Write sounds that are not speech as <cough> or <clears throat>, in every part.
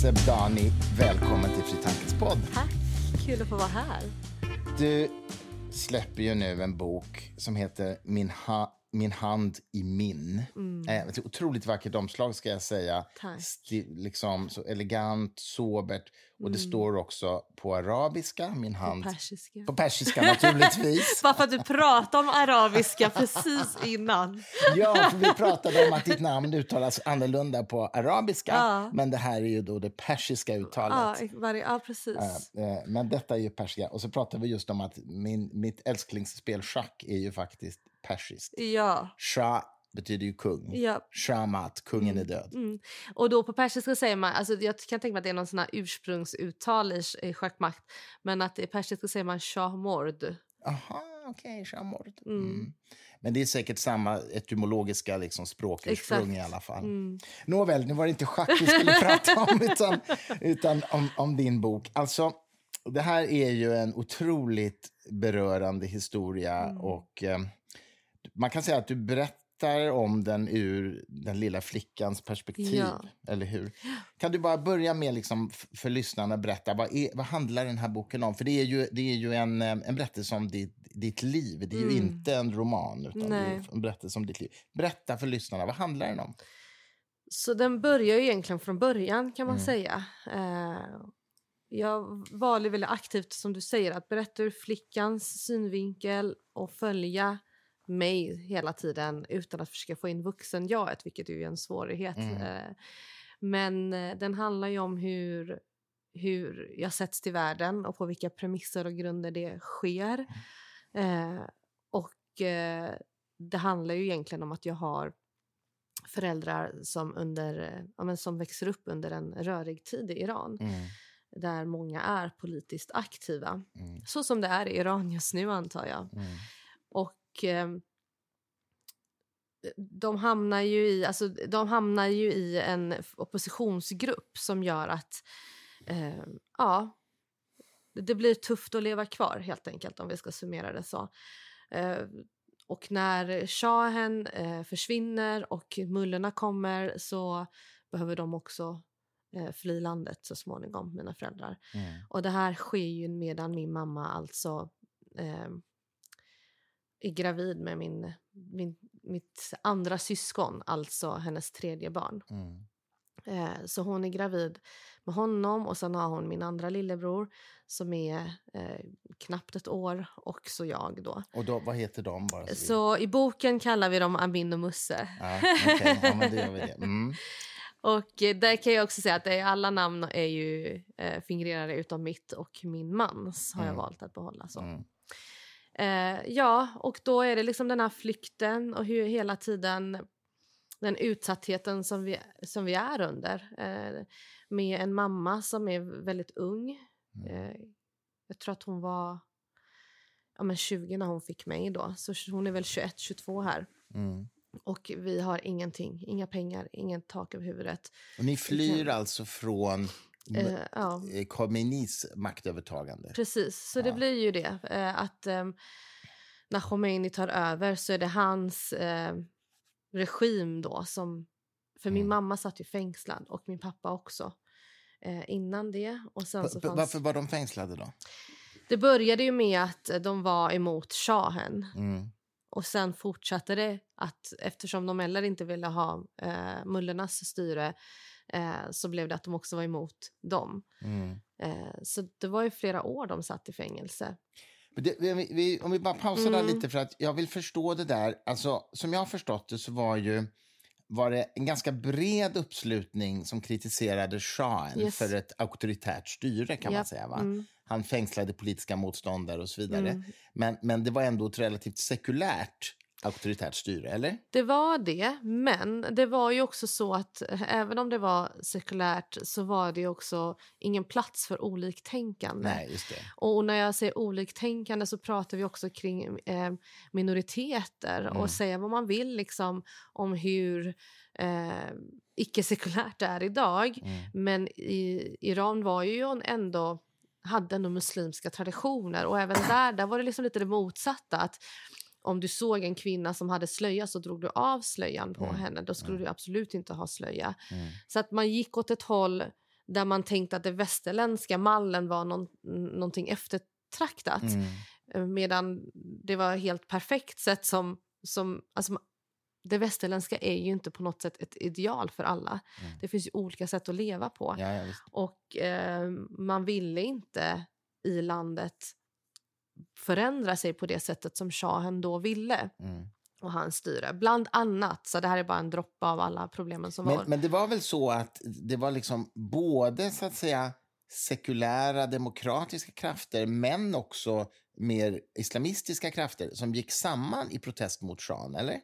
Sebdani, välkommen till Fri Tankes podd. Tack, kul att få vara här. Du släpper ju nu en bok som heter Min, ha min hand i min. Mm. Eh, ett otroligt vackert omslag ska jag säga. Sti liksom, så elegant, sobert. Och mm. det står också på arabiska, min hand. På persiska. På persiska naturligtvis. <laughs> Bara för att du pratade om arabiska precis innan. ja, för vi pratade om att ditt namn uttalas annorlunda på arabiska. Ja. Men det här är ju då det persiska uttalet. Ja, ja precis. Eh, men detta är ju persiska. Och så pratade vi just om att min, mitt älsklingsspel schack är ju faktiskt persiskt. Ja. Shah betyder ju kung. Ja. Shamat, kungen mm. är död. Mm. Och då på persiska säger man, alltså jag kan tänka mig att det är någon sån ursprungsuttal i, i schackmakt, men att i persiska säger man shahmord. Aha, okej, okay, shahmord. Mm. mm. Men det är säkert samma etymologiska liksom, språkursprung i alla fall. Mm. Nåväl, nu var det inte schack vi skulle <laughs> prata om, utan, utan om, om din bok. Alltså, det här är ju en otroligt berörande historia mm. och eh, man kan säga att du berättar om den ur den lilla flickans perspektiv. Ja. Eller hur? Kan du bara börja med, liksom, för lyssnarna, berätta vad, är, vad handlar den här boken om? För det är ju, det är ju en, eh, en berättelse om ditt, ditt liv. Det är mm. ju inte en roman, utan Nej. det är en berättelse om ditt liv. Berätta för lyssnarna, vad handlar den om? Så den börjar ju egentligen från början, kan man mm. säga. Uh, jag valde väldigt aktivt, som du säger, att berätta ur flickans synvinkel och följa mig hela tiden utan att försöka få in vuxen-jaet, vilket är ju en svårighet. Mm. Eh, men eh, den handlar ju om hur, hur jag sätts till världen och på vilka premisser och grunder det sker. Mm. Eh, och eh, det handlar ju egentligen om att jag har föräldrar som, under, ja, men som växer upp under en rörig tid i Iran. Mm. Där många är politiskt aktiva. Mm. Så som det är i Iran just nu antar jag. Mm. Och eh, de hamnar ju i, alltså, de hamnar ju i en oppositionsgrupp som gör att eh, ja, det blir tufft att leva kvar helt enkelt om vi ska summera det så. Eh, och när shahen eh, försvinner och mullorna kommer så behöver de också eh, fly landet så småningom, mina föräldrar. Mm. Och det här sker ju medan min mamma alltså eh, är gravid med min, min, mitt andra syskon, alltså hennes tredje barn. Mm. Eh, så hon är gravid med honom och sen har hon min andra lillebror som är eh, knappt ett år och så jag då. Och då, vad heter de? Bara så, så i boken kallar vi dem Amin och Musse. Ja, okay. ja, men det gör vi det. Mm. <laughs> och där kan jag också säga att alla namn är ju eh, fingrerade utom mitt och min mans har mm. jag valt att behålla. så. Eh, ja, och då är det liksom den här flykten och hur hela tiden den utsattheten som vi, som vi är under. Eh, med en mamma som är väldigt ung. Mm. Eh, jag tror att hon var ja, men 20 när hon fick mig då, så hon är väl 21-22 här. Mm. Och vi har ingenting, inga pengar, ingen tak över huvudet. Och ni flyr kan... alltså från Uh, ja. Khomeinis maktövertagande. Precis, så ja. det blir ju det. Uh, att när Khomeini tar över så är det hans regim då som... För mm. min mamma satt ju fängslad och min pappa också innan det. Och sen så fanns... Varför var de fängslade då? Det började ju med att de var emot shahen. Mm. Och sen fortsatte det att eftersom de heller inte ville ha eh, mullornas styre eh, så blev det att de också var emot dem. Mm. Eh, så det var ju flera år de satt i fängelse. Det, vi, vi, om vi bara pausar mm. där lite för att jag vill förstå det där. Alltså, som jag har förstått det så var ju var det en ganska bred uppslutning som kritiserade shahen yes. för ett auktoritärt styre kan yep. man säga. Va? Mm. Han fängslade politiska motståndare och så vidare. Mm. Men, men det var ändå ett relativt sekulärt auktoritärt styre, eller? Det var det, men det var ju också så att eh, även om det var sekulärt så var det också ingen plats för oliktänkande. Nej, just det. Och när jag säger oliktänkande så pratar vi också kring eh, minoriteter mm. och säga vad man vill liksom om hur eh, icke-sekulärt det är idag. Mm. Men i, Iran var ju ändå hade ändå muslimska traditioner och även där, där var det liksom lite det motsatta. att om du såg en kvinna som hade slöja så drog du av slöjan på Mm. henne. Då skulle Mm. du absolut inte ha slöja. Mm. Så att man gick åt ett håll där man tänkte att det västerländska mallen var någon, någonting eftertraktat. Mm. Eh, Medan det var helt perfekt sätt som... som alltså, det västerländska är ju inte på något sätt ett ideal för alla. Mm. Det finns ju olika sätt att leva på. Ja, ja. Och eh, man ville inte i landet förändra sig på det sättet som shahen då ville Mm. och hans styre. Bland annat, så det här är bara en droppe av alla problemen som var. Men, men det var väl så att det var liksom både så att säga sekulära demokratiska krafter men också mer islamistiska krafter som gick samman i protest mot shahen, eller?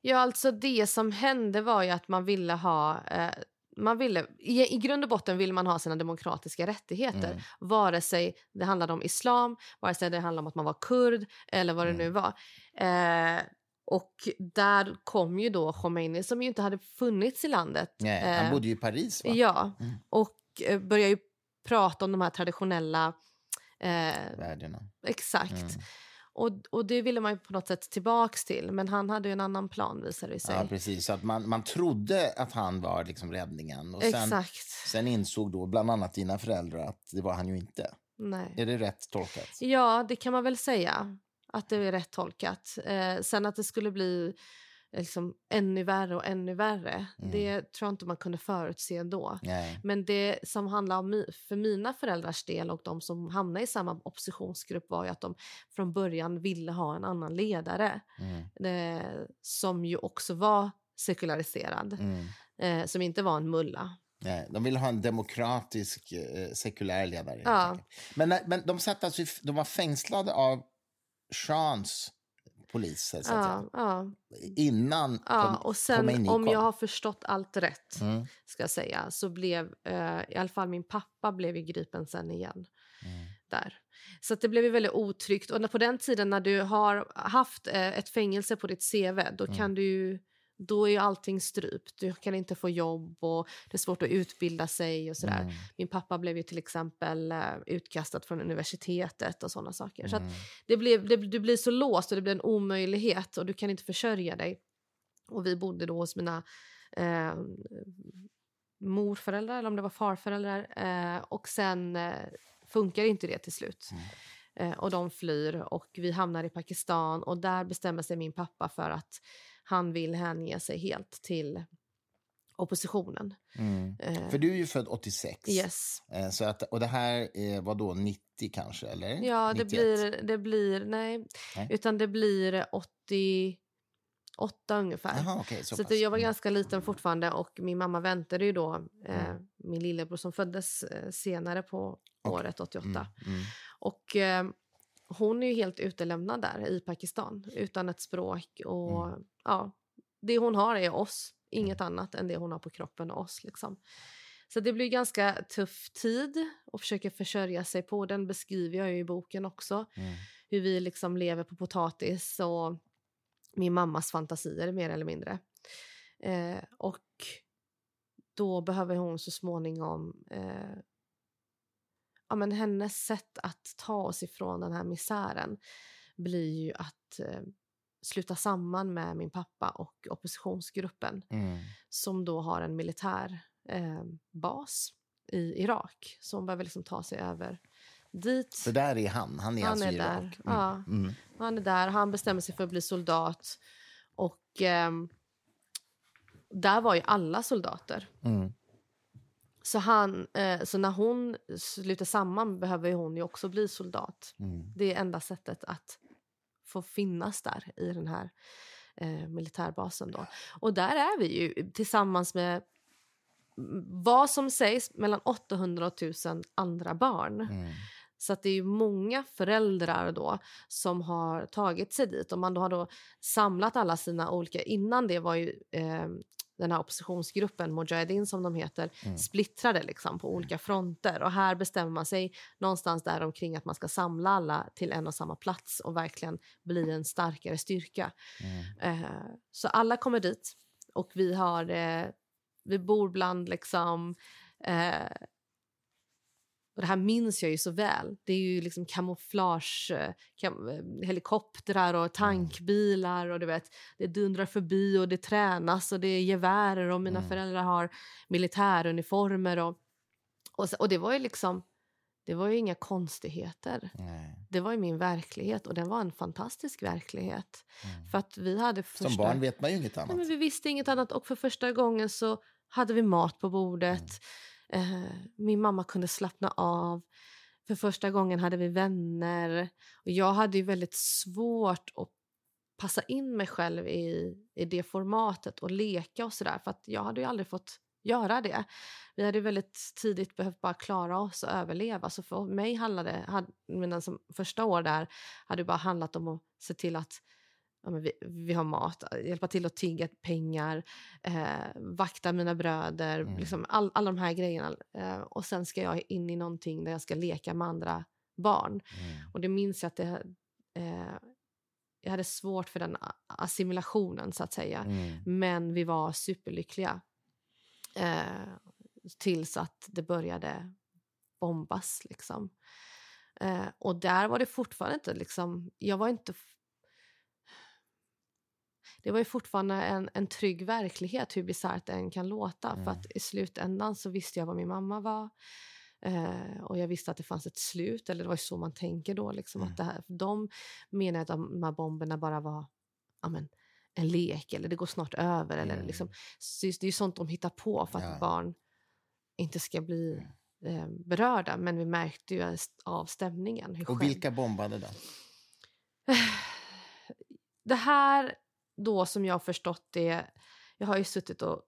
Ja, alltså det som hände var ju att man ville ha... Eh, man ville, i, I grund och botten ville man ha sina demokratiska rättigheter. Mm. Vare sig det handlade om islam, vare sig det handlade om att man var kurd eller vad det Mm. nu var. Eh, och där kom ju då Khomeini som ju inte hade funnits i landet. Nej, han Eh, bodde ju i Paris, va? Ja, Mm. och eh, började ju prata om de här traditionella... Eh, Värdena. exakt. Och, och det ville man på något sätt tillbaks till. Men han hade ju en annan plan visade det sig. Ja, precis. Så att man, man trodde att han var liksom räddningen. Och sen, Exakt. sen insåg då bland annat dina föräldrar att det var han ju inte. Nej. Är det rätt tolkat? Ja, det kan man väl säga. Att det är rätt tolkat. Eh, sen att det skulle bli liksom, ännu värre och ännu värre. Mm. Det tror jag inte man kunde förutse då. Nej. Men det som handlar om för mina föräldrars del och de som hamnade i samma oppositionsgrupp var ju att de från början ville ha en annan ledare Mm. eh, som ju också var sekulariserad, Mm. eh, som inte var en mulla. Nej, de vill ha en demokratisk, eh, sekulär ledare. Ja. Men, men de, satt alltså, de var fängslade av shahens poliser så att Ja, ja, innan ja. Khom- Och sen Khomeini om kom. jag har förstått allt rätt Mm. ska jag säga, så blev eh, i alla fall min pappa blev ju gripen sen igen Mm. där. Så det blev ju väldigt otryggt. Och på den tiden när du har haft eh, ett fängelse på ditt CV, då Mm. kan du ju- då är ju allting strypt. Du kan inte få jobb och det är svårt att utbilda sig och sådär. Mm. Min pappa blev ju till exempel eh, utkastad från universitetet och sådana saker. Så Mm. det blev, det, du blir så låst och det blir en omöjlighet och du kan inte försörja dig. Och vi bodde då hos mina eh, morföräldrar eller om det var farföräldrar eh, och sen eh, funkar inte det till slut. Mm. Eh, och de flyr och vi hamnar i Pakistan och där bestämmer sig min pappa för att han vill hänge sig helt till oppositionen. Mm. Eh, För du är ju född 86. yes. Eh, Så att, och det här var då 90 kanske, eller? Ja, det 91. blir, det blir, nej, Nej. utan det blir 88 ungefär. Jaha, okej, så Så jag var Mm. ganska liten fortfarande och min mamma väntade ju då eh, Mm. min lillebror som föddes eh, senare på Okej. året 88. Mm. Mm. Och eh, hon är ju helt utelämnad där i Pakistan utan ett språk och Mm. ja, det hon har är oss, inget annat än det hon har på kroppen och oss liksom. Så det blir ganska tuff tid att försöka försörja sig på. Den beskriver jag ju i boken också. Mm. Hur vi liksom lever på potatis och min mammas fantasier mer eller mindre. Eh, och då behöver hon så småningom eh, ja, men hennes sätt att ta oss ifrån den här misären blir ju att eh, sluta samman med min pappa och oppositionsgruppen Mm. som då har en militär eh, bas i Irak. Så hon behöver liksom ta sig över dit. Så där är han. Han är Han alltså är i där, Irak. ja. Mm. Han är där, han bestämmer sig för att bli soldat. Och ehm, där var ju alla soldater. Mm. Så, han, eh, så när hon sluter samman behöver hon ju också bli soldat. Mm. Det är enda sättet att få finnas där i den här eh, militärbasen. Då. Och där är vi ju tillsammans med vad som sägs mellan 800 och 1000 andra barn. Mm. Så det är ju många föräldrar då som har tagit sig dit. Och man då har då samlat alla sina olika... Innan det var ju eh, den här oppositionsgruppen, Mujahedin som de heter, Mm. splittrade liksom på olika fronter. Och här bestämmer man sig någonstans där omkring att man ska samla alla till en och samma plats och verkligen bli en starkare styrka. Mm. Eh, så alla kommer dit och vi har... Eh, vi bor bland liksom... Eh, och det här minns jag ju så väl. Det är ju liksom kamouflage, eh, kam, eh, helikoptrar och mm. tankbilar och du vet, det dundrar förbi och det tränas och det är gevärer och mina mm. föräldrar har militäruniformer och, och, och det var ju liksom det var ju inga konstigheter. Nej. Det var ju min verklighet och den var en fantastisk verklighet. Mm. För att vi hade första... Som barn vet man ju inget annat. Nej, men vi visste inget annat och för första gången så hade vi mat på bordet. Mm. Eh, min mamma kunde slappna av. För första gången hade vi vänner. Och jag hade ju väldigt svårt att passa in mig själv i, i det formatet och leka och sådär. För att jag hade ju aldrig fått göra det. Vi hade väldigt tidigt behövt bara klara oss och överleva. Så för mig handlade hade, mina som första år där hade det bara handlat om att se till att ja, vi, vi, har mat, hjälpa till att tigga pengar, eh, vakta mina bröder, mm. liksom all, alla de här grejerna. Eh, och sen ska jag in i någonting där jag ska leka med andra barn. Mm. Och det minns jag att det, eh, jag hade svårt för den assimilationen så att säga. Mm. Men vi var superlyckliga. Eh, tills att det började bombas liksom. Eh, och där var det fortfarande inte liksom, jag var inte det var ju fortfarande en, en trygg verklighet hur bisarrt det än kan låta. Mm. För att i slutändan så visste jag vad min mamma var. Eh, och jag visste att det fanns ett slut, eller det var ju så man tänker då. Liksom, mm. att det här, de menar att de här bomberna bara var amen, en lek eller det går snart över. Eller mm. liksom, det är ju sånt de hittar på för att ja. barn inte ska bli eh, berörda. Men vi märkte ju av stämningen. Och vilka bombade då? <sighs> Det här då som jag har förstått det, jag har ju suttit och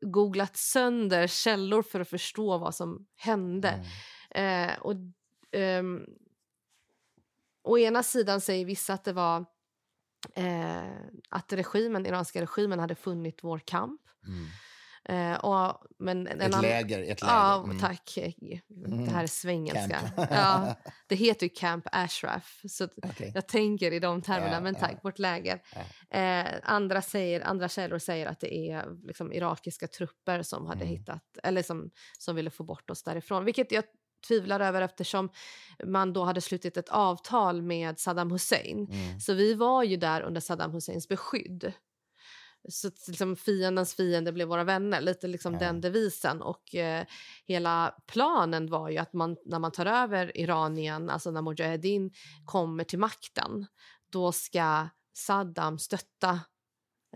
googlat sönder källor för att förstå vad som hände. Mm. Eh, och, um, å ena sidan säger vissa att det var eh, att regimen, iranska regimen hade funnit vår kamp. Mm. Eh, och, men en ett, läger, ett läger. Ja, mm. tack. Det här är svengelska. ja, <laughs> det heter ju Camp Ashraf, så okay. jag tänker i de termerna. Ja, men tack, ja. vårt läger. Ja. Eh, andra, säger, andra källor säger att det är liksom, irakiska trupper som hade mm. hittat, eller som, som ville få bort oss därifrån. Vilket jag tvivlar över eftersom man då hade slutit ett avtal med Saddam Hussein. Mm. Så vi var ju där under Saddam Husseins beskydd. Så liksom, fiendens fiende blev våra vänner, lite liksom ja. den devisen. Och eh, hela planen var ju att man, när man tar över Iran igen, alltså när Mujahedin kommer till makten, då ska Saddam stötta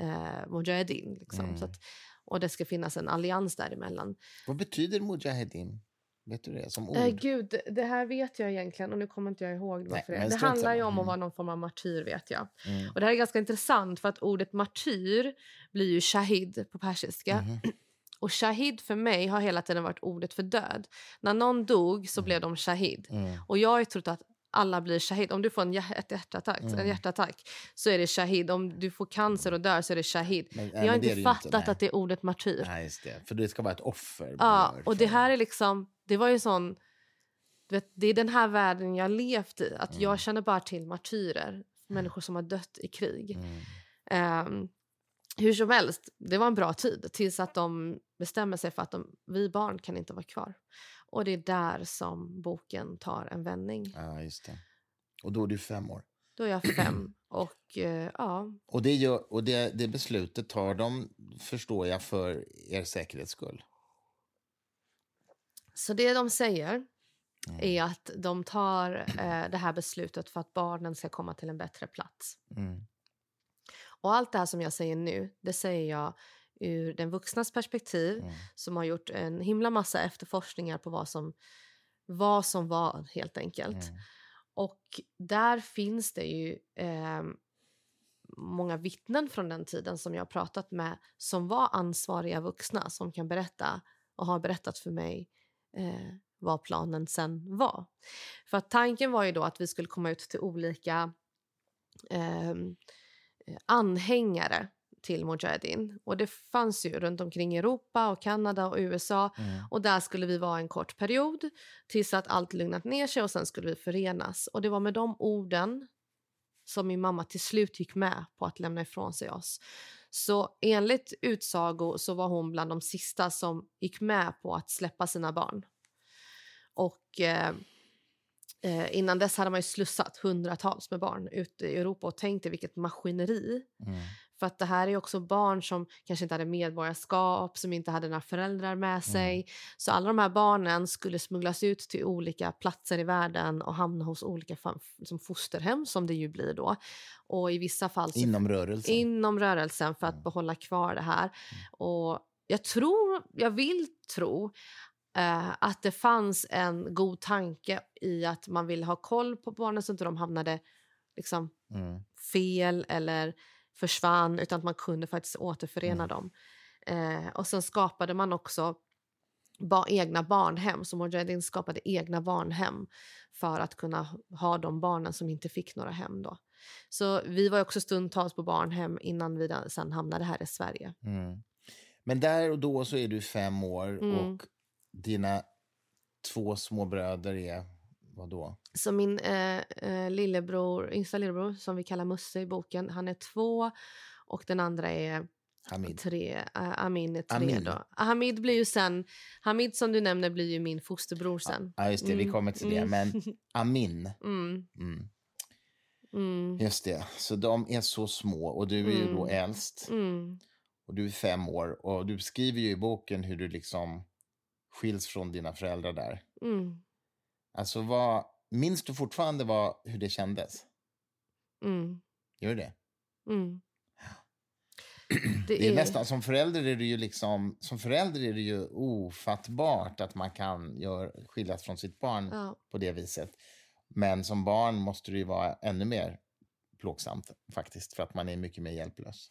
eh, Mujahedin. Liksom. Mm. Att, och det ska finnas en allians däremellan. Vad betyder Mujahedin? Vet du det som ord? Äh, gud, det här vet jag egentligen och nu kommer inte jag ihåg varför Nej, det Det handlar ju om att vara någon form av martyr vet jag. Mm. Och det här är ganska intressant för att ordet martyr blir ju shahid på persiska. Mm. <clears throat> Och shahid för mig har hela tiden varit ordet för död. När någon dog så mm. blev de shahid. Mm. Och jag har trott att alla blir shahid. Om du får en, hjärt hjärtattack, mm. en hjärtattack så är det shahid. Om du får cancer och dör så är det shahid. Men, jag har inte fattat inte, att det är ordet martyr. Nej, det. För det ska vara ett offer. Ja, och det här är liksom... Det var ju sån... Vet, det är den här världen jag levt i. Att mm. Jag känner bara till martyrer. Mm. Människor som har dött i krig. Um, hur som helst, det var en bra tid tills att de bestämmer sig för att de, vi barn kan inte vara kvar. Och det är där som boken tar en vändning. Ja, just det. Och då är du fem år? Då är jag fem. <clears throat> Och eh, ja. Och, det, gör, och det, det beslutet tar de, förstår jag, för er säkerhets skull? Så det de säger mm. är att de tar eh, det här beslutet för att barnen ska komma till en bättre plats. Mm. Och allt det här som jag säger nu, det säger jag ur den vuxnas perspektiv mm. som har gjort en himla massa efterforskningar på vad som, vad som var, helt enkelt. Mm. Och där finns det ju eh, många vittnen från den tiden som jag har pratat med som var ansvariga vuxna som kan berätta och har berättat för mig eh, vad planen sen var. För att tanken var ju då att vi skulle komma ut till olika ehm, eh, anhängare till Mujahedin. Och det fanns ju runt omkring Europa och Kanada och USA. Mm. Och där skulle vi vara en kort period tills att allt lugnat ner sig och sen skulle vi förenas. Och det var med de orden som min mamma till slut gick med på att lämna ifrån sig oss. Så enligt utsago så var hon bland de sista som gick med på att släppa sina barn. Och eh, eh, innan dess hade man ju slussat hundratals med barn ut i Europa och tänkt vilket maskineri. Mm. För att det här är också barn som kanske inte hade medborgarskap, som inte hade några föräldrar med mm. sig. Mm. Så alla de här barnen skulle smugglas ut till olika platser i världen och hamna hos olika som fosterhem som det ju blir då. Och i vissa fall... Så, inom rörelsen? Inom rörelsen för att mm. behålla kvar det här. Mm. Och jag tror, jag vill tro eh, att det fanns en god tanke i att man ville ha koll på barnen så att de hamnade liksom mm. fel eller försvann utan att man kunde faktiskt återförena mm. dem. Eh, och sen skapade man också ba egna barnhem, så Mujahedin skapade egna barnhem för att kunna ha de barnen som inte fick några hem. Då. Så vi var också stundtals på barnhem innan vi sen hamnade här i Sverige. Mm. Men där och då så är du fem år mm. och dina två små bröder är vad då? Så min eh, eh, lillebror, yngsta lillebror, som vi kallar Musse i boken, han är två och den andra är Hamid. Tre, uh, Amin är tre Amin. då. Hamid blir ju sen, Hamid som du nämner blir ju min fosterbror sen. Ja, just det, mm. vi kommer till det. Mm. Men <laughs> Amin. Mm. mm. Mm. Just det, så de är så små och du är ju då mm. äldst. Mm. Och du är fem år och du skriver ju i boken hur du liksom skiljs från dina föräldrar där. Alltså, vad, minns du fortfarande vad, hur det kändes? Mm. Gör du det? Mm. <clears throat> Det, det är, är, nästan som förälder är det ju liksom som förälder är det ju ofattbart att man kan gör, skiljas från sitt barn ja. på det viset. Men som barn måste det ju vara ännu mer plågsamt faktiskt för att man är mycket mer hjälplös.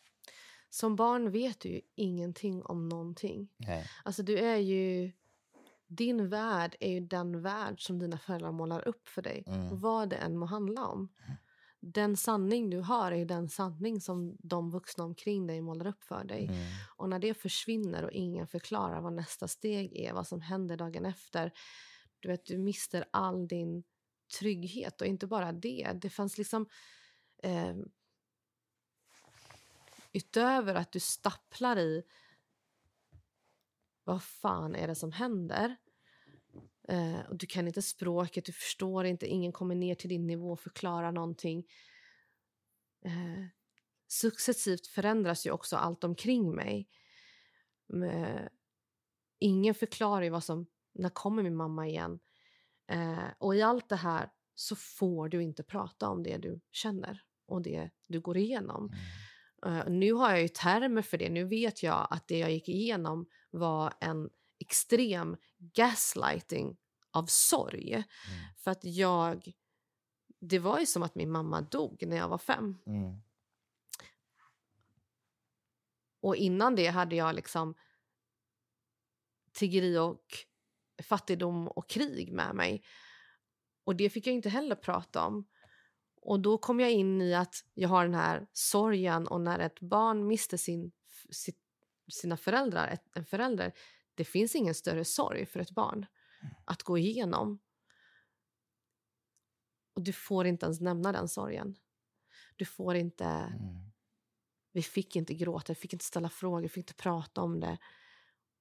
Som barn vet du ju ingenting om någonting. Nej. Alltså du är ju din värld är ju den värld som dina föräldrar målar upp för dig. Mm. Vad det än må handla om. Mm. Den sanning du har är den sanning som de vuxna omkring dig målar upp för dig. Mm. Och när det försvinner och ingen förklarar vad nästa steg är, vad som händer dagen efter. Du vet, du mister all din trygghet. Och inte bara det. Det fanns liksom... Eh, utöver att du stapplar i vad fan är det som händer? Eh, och du kan inte språket, du förstår inte, ingen kommer ner till din nivå och förklarar någonting. Eh, successivt förändras ju också allt omkring mig. Eh, ingen förklarar ju vad som, när kommer min mamma igen? Eh, och i allt det här så får du inte prata om det du känner och det du går igenom. Mm. Uh, nu har jag ju termer för det. Nu vet jag att det jag gick igenom var en extrem gaslighting av sorg. Mm. För att jag... Det var ju som att min mamma dog när jag var fem. Mm. Och innan det hade jag liksom tiggeri och fattigdom och krig med mig. Och det fick jag inte heller prata om. Och då kom jag in i att jag har den här sorgen och när ett barn mister sin, sina föräldrar, ett, en förälder, det finns ingen större sorg för ett barn att gå igenom. Och du får inte ens nämna den sorgen. Du får inte... Mm. Vi fick inte gråta, vi fick inte ställa frågor, vi fick inte prata om det.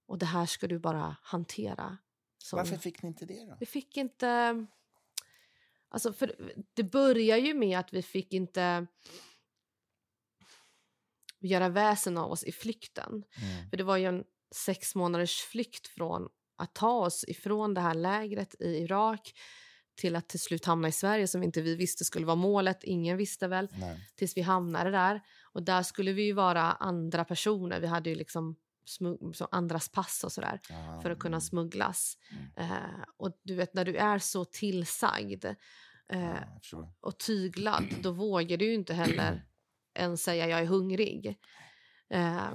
Och det här ska du bara hantera. Som... Varför fick ni inte det då? Vi fick inte... Alltså, för det börjar ju med att vi fick inte göra väsen av oss i flykten. Mm. För det var ju en sex månaders flykt från att ta oss ifrån det här lägret i Irak till att till slut hamna i Sverige som inte vi visste skulle vara målet. Ingen visste väl. Nej. Tills vi hamnade där. Och där skulle vi ju vara andra personer. Vi hade ju liksom andras pass och sådär ah, för att kunna smugglas. Mm. Uh, och du vet när du är så tillsagd uh, ah, och tyglad då vågar du inte heller än säga jag är hungrig. Eh,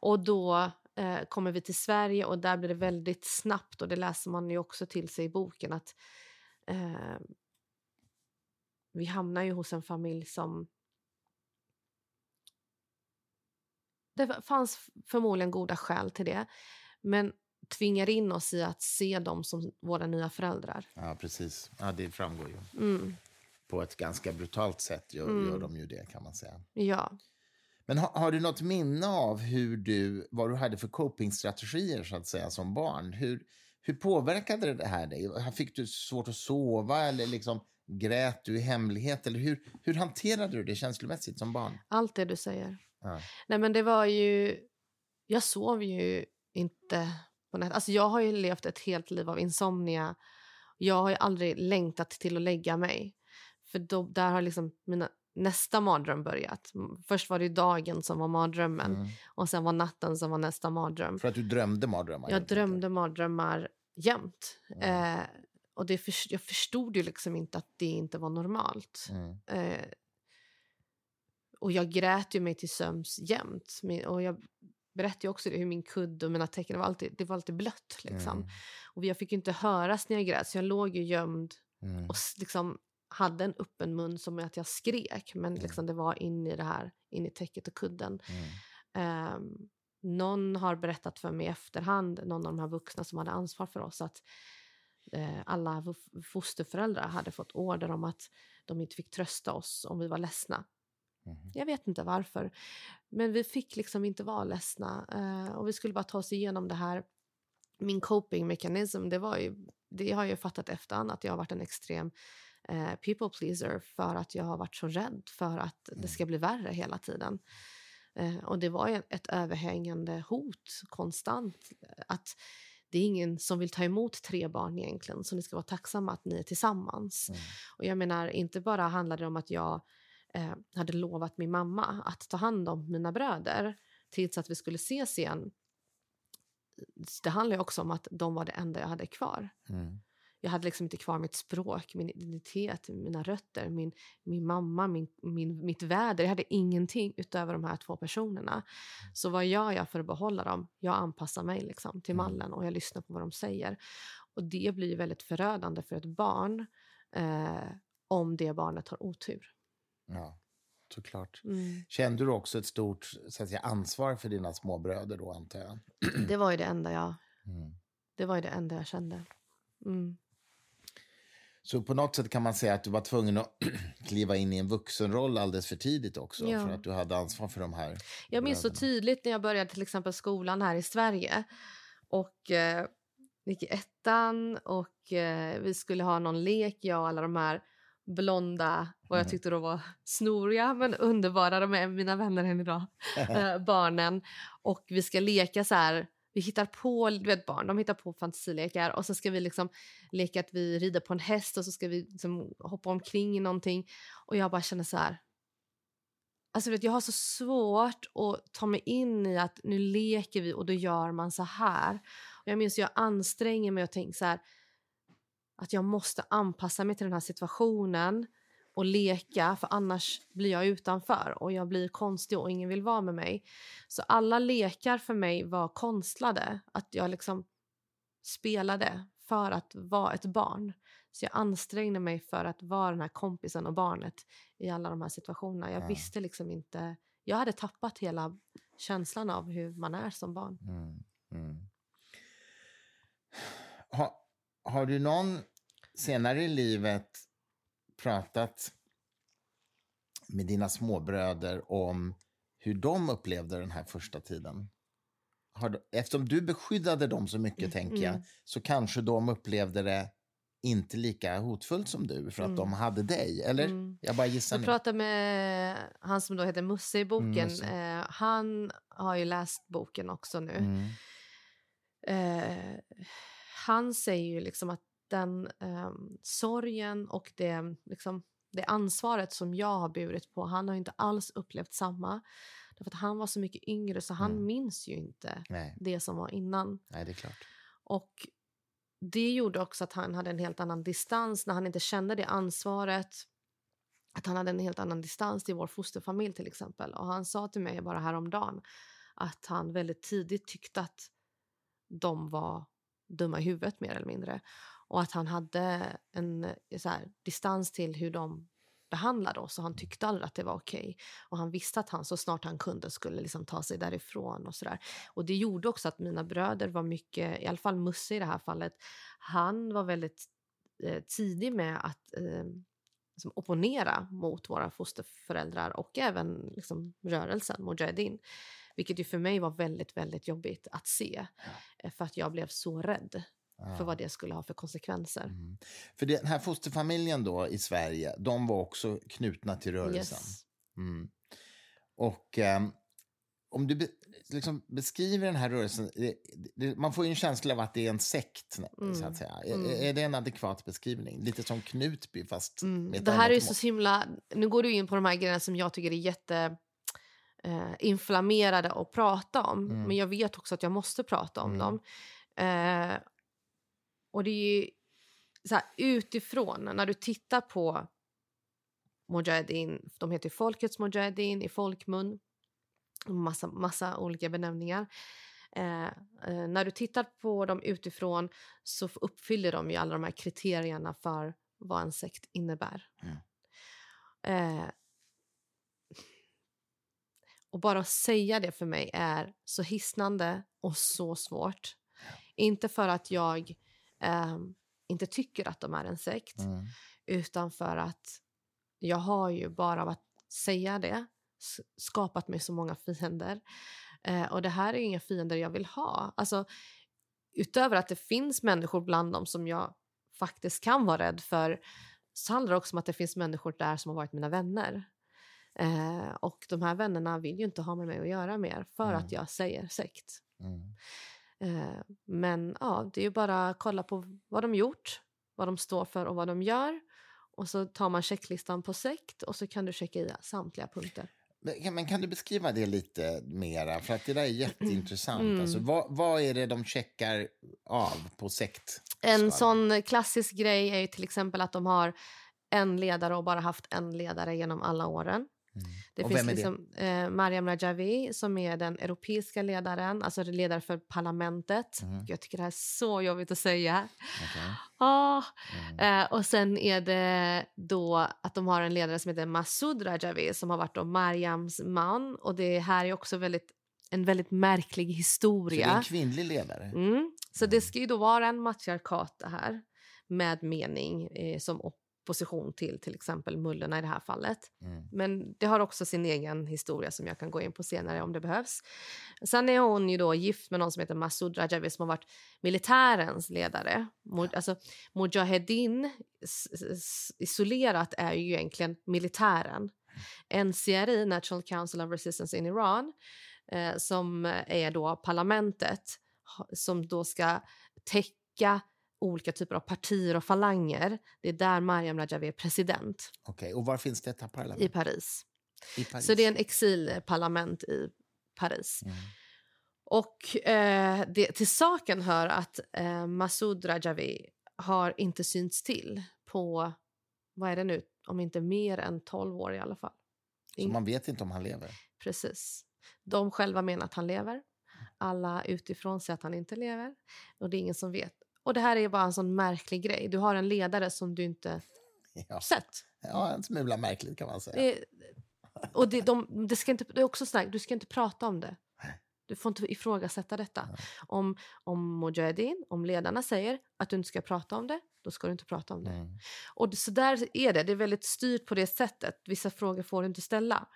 och då eh, kommer vi till Sverige och där blir det väldigt snabbt och det läser man ju också till sig i boken att eh, vi hamnar ju hos en familj som det fanns förmodligen goda skäl till det. Men tvingar in oss i att se dem som våra nya föräldrar. Ja, precis. Ja, det framgår ju. Mm på ett ganska brutalt sätt gör, mm. gör de ju det kan man säga. Ja. Men har, har, du något minne av hur du, vad du hade för copingstrategier så att säga som barn? Hur, hur påverkade det här dig? Fick du svårt att sova eller liksom grät du i hemlighet? Eller hur, hur hanterade du det känslomässigt som barn? Allt det du säger. Ja. Nej men det var ju... Jag sov ju inte på nätet. Alltså jag har ju levt ett helt liv av insomnia. Jag har ju aldrig längtat till att lägga mig. För då, där har liksom mina, nästa mardröm börjat. Först var det dagen som var mardrömmen mm. och sen var natten som var nästa mardröm. För att du drömde mardrömmar? Jag drömde mardrömmar jämt. Mm. Eh, och det jag förstod ju liksom inte att det inte var normalt. Mm. Eh, och jag grät ju mig till sömns jämt. Och jag berättade också det, hur min kudde och mina tecken var alltid, det var alltid blött. Liksom. Mm. Och jag fick inte höras när jag grät, så jag låg ju gömd mm. och liksom hade en öppen mun som att jag skrek. Men mm. liksom det var in i det här, in i täcket och kudden. Um, någon har berättat för mig i efterhand, någon av de här vuxna som hade ansvar för oss, att eh, alla fosterföräldrar hade fått order om att de inte fick trösta oss om vi var ledsna. Mm. Jag vet inte varför. Men vi fick liksom inte vara ledsna. Eh, och vi skulle bara ta oss igenom det här. Min coping mechanism, det, var ju, det har jag fattat efterhand att jag har varit en extrem eh, people pleaser för att jag har varit så rädd för att mm. det ska bli värre hela tiden. Eh, och det var ett överhängande hot konstant. Att det är ingen som vill ta emot tre barn egentligen, så ni ska vara tacksamma att ni är tillsammans. Mm. Och jag menar, inte bara handlar det om att jag eh, hade lovat min mamma att ta hand om mina bröder tills att vi skulle ses igen. Det handlar också om att de var det enda jag hade kvar. Mm. Jag hade liksom inte kvar mitt språk, min identitet, mina rötter, min, min mamma, min, min, mitt väder. Jag hade ingenting utöver de här två personerna. Så vad gör jag för att behålla dem? Jag anpassar mig liksom till mm. mallen och jag lyssnar på vad de säger. Och det blir väldigt förödande för ett barn eh, om det barnet har otur. Ja, såklart. Mm. Kände du också ett stort så att säga, ansvar för dina småbröder då, antar jag? <clears throat> Det var ju det enda jag, mm. det var ju det enda jag kände. Mm. Så på något sätt kan man säga att du var tvungen att <clears throat> kliva in i en vuxenroll alldeles för tidigt också, ja. för att du hade ansvar för de här. Jag minns så tydligt när jag började till exempel skolan här i Sverige och eh, gick i ettan och eh, vi skulle ha någon lek, jag och alla de här blonda, vad jag mm. tyckte då var snoriga men underbara, de är mina vänner än idag, <laughs> eh, barnen. Och vi ska leka så här vi hittar på, du vet barn, de hittar på fantasilekar och så ska vi liksom leka att vi rider på en häst och så ska vi liksom hoppa omkring i någonting. Och jag bara känner så här. Alltså vet, jag har så svårt att ta mig in i att nu leker vi och då gör man så här. Och jag minns jag anstränger mig och tänker så här att jag måste anpassa mig till den här situationen och leka för annars blir jag utanför och jag blir konstig och ingen vill vara med mig. Så alla lekar för mig var konstlade. Att jag liksom spelade för att vara ett barn. Så jag ansträngde mig för att vara den här kompisen och barnet i alla de här situationerna. Jag ja. visste liksom inte... Jag hade tappat hela känslan av hur man är som barn. Mm, mm. Ha, har du någon senare i livet pratat med dina småbröder om hur de upplevde den här första tiden? Har, eftersom du beskyddade dem så mycket, mm. tänker jag, mm. så kanske de upplevde det inte lika hotfullt som du för att mm. de hade dig, eller? Mm. Jag bara gissar Jag pratade med han som då heter Musse i boken. Mm, eh, han har ju läst boken också nu. Mm. Eh, han säger ju liksom att den eh, sorgen och det, liksom, det ansvaret som jag har burit på, han har inte alls upplevt samma. Därför att han var så mycket yngre så han mm. minns ju inte Nej. det som var innan. Nej, det är klart. Och det gjorde också att han hade en helt annan distans när han inte kände det ansvaret. Att han hade en helt annan distans till vår fosterfamilj till exempel. Och han sa till mig bara häromdagen att han väldigt tidigt tyckte att de var dumma i huvudet mer eller mindre. Och att han hade en eh, så här, distans till hur de behandlade oss och han tyckte aldrig att det var okej. Okay. Och han visste att han så snart han kunde skulle liksom ta sig därifrån och sådär. Och det gjorde också att mina bröder var mycket, i alla fall Musse i det här fallet, han var väldigt eh, tidig med att eh, liksom opponera mot våra fosterföräldrar och även liksom, rörelsen Mujahedin. Vilket ju för mig var väldigt, väldigt jobbigt att se. Ja. Eh, för att jag blev så rädd ja. för vad det skulle ha för konsekvenser. Mm. För den här fosterfamiljen då i Sverige, de var också knutna till rörelsen. Yes. Mm. Och um, om du be, liksom beskriver den här rörelsen, det, det, man får ju en känsla av att det är en sekt. Mm. Så att säga. Mm. Är, är, det en adekvat beskrivning? Lite som Knutby fast mm. Det här är så himla... Nu går du in på de här grejerna som jag tycker är jätte eh, inflammerade att prata om. Mm. Men jag vet också att jag måste prata om mm. dem. Eh, och det är ju så här, utifrån, när du tittar på Mujahedin, de heter Folkets Mujahedin i folkmun, massa, massa olika benämningar. Eh, eh, när du tittar på dem utifrån så uppfyller de ju alla de här kriterierna för vad en sekt innebär. Mm. Eh, och bara att säga det för mig är så hisnande och så svårt. Inte för att jag eh, inte tycker att de är en sekt, mm. utan för att jag har ju bara av att säga det skapat mig så många fiender. Eh, och det här är inga fiender jag vill ha. Alltså, utöver att det finns människor bland dem som jag faktiskt kan vara rädd för så handlar det också om att det finns människor där som har varit mina vänner. Eh, och de här vännerna vill ju inte ha med mig att göra mer för mm. att jag säger sekt. Mm. Eh, men ja, det är ju bara att kolla på vad de gjort, vad de står för och vad de gör. Och så tar man checklistan på sekt och så kan du checka i samtliga punkter. Men, kan du beskriva det lite mera? För att det där är <clears throat> jätteintressant. Mm. Alltså, vad, vad är det de checkar av på sekt? En sån klassisk grej är till exempel att de har en ledare och bara haft en ledare genom alla åren. Mm. Det och finns liksom, eh, Mariam Rajavi som är den europeiska ledaren, alltså ledare för parlamentet. Mm. Jag tycker det här är så jobbigt att säga. Okay. Oh. Mm. Eh, och sen är det då att de har en ledare som heter Massoud Rajavi som har varit då Mariams man. Och det här är också väldigt, en väldigt märklig historia. Så det är en kvinnlig ledare? Mm. Så det mm. ska ju då vara en matriarkat det här med mening eh, som position till till exempel mullorna i det här fallet. Mm. Men det har också sin egen historia som jag kan gå in på senare om det behövs. Sen är hon ju då gift med någon som heter Massoud Rajavi som har varit militärens ledare. Alltså, Mujahedin isolerat är ju egentligen militären. NCRI, National Council of Resistance in Iran, eh, som är då parlamentet som då ska täcka olika typer av partier och falanger. Det är där Mariam Rajavi är president. Okej, okay. och var finns detta parlament? I Paris. I Paris. Så det är en exilparlament i Paris. Mm. Och eh, det, till saken hör att eh, Massoud Rajavi har inte synts till på, vad är det nu, om inte mer än 12 år i alla fall. Så man vet inte om han lever? Precis. De själva menar att han lever. Alla utifrån säger att han inte lever. Och det är ingen som vet. Och det här är bara en sån märklig grej. Du har en ledare som du inte <laughs> ja. sett. Ja, en smula märkligt kan man säga. Det, och det, de, det, ska inte, det är också sådär, du ska inte prata om det. Du får inte ifrågasätta detta. Ja. Om, om Mujahedin, om ledarna säger att du inte ska prata om det, då ska du inte prata om det. Mm. Och så där är det. Det är väldigt styrt på det sättet. Vissa frågor får du inte ställa.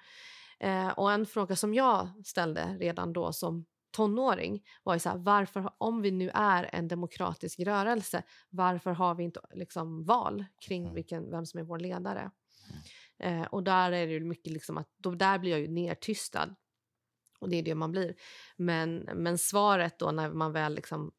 Eh, och en fråga som jag ställde redan då som tonåring var ju så här, varför, om vi nu är en demokratisk rörelse, varför har vi inte liksom val kring mm. vilken, vem som är vår ledare? Mm. Eh, och där är det mycket liksom att, då, där blir jag ju nertystad. Och det är det man blir. Men, men svaret då när man väl liksom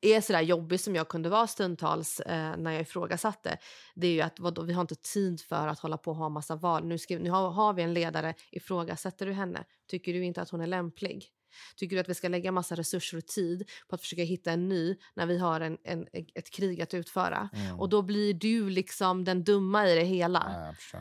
är så där jobbig som jag kunde vara stundtals eh, när jag ifrågasatte det är ju att vadå, vi har inte tid för att hålla på och ha massa val. Nu, ska, nu har, har vi en ledare, ifrågasätter du henne? Tycker du inte att hon är lämplig? Tycker du att vi ska lägga massa resurser och tid på att försöka hitta en ny när vi har en, en ett krig att utföra? Mm. Och då blir du liksom den dumma i det hela. Ja,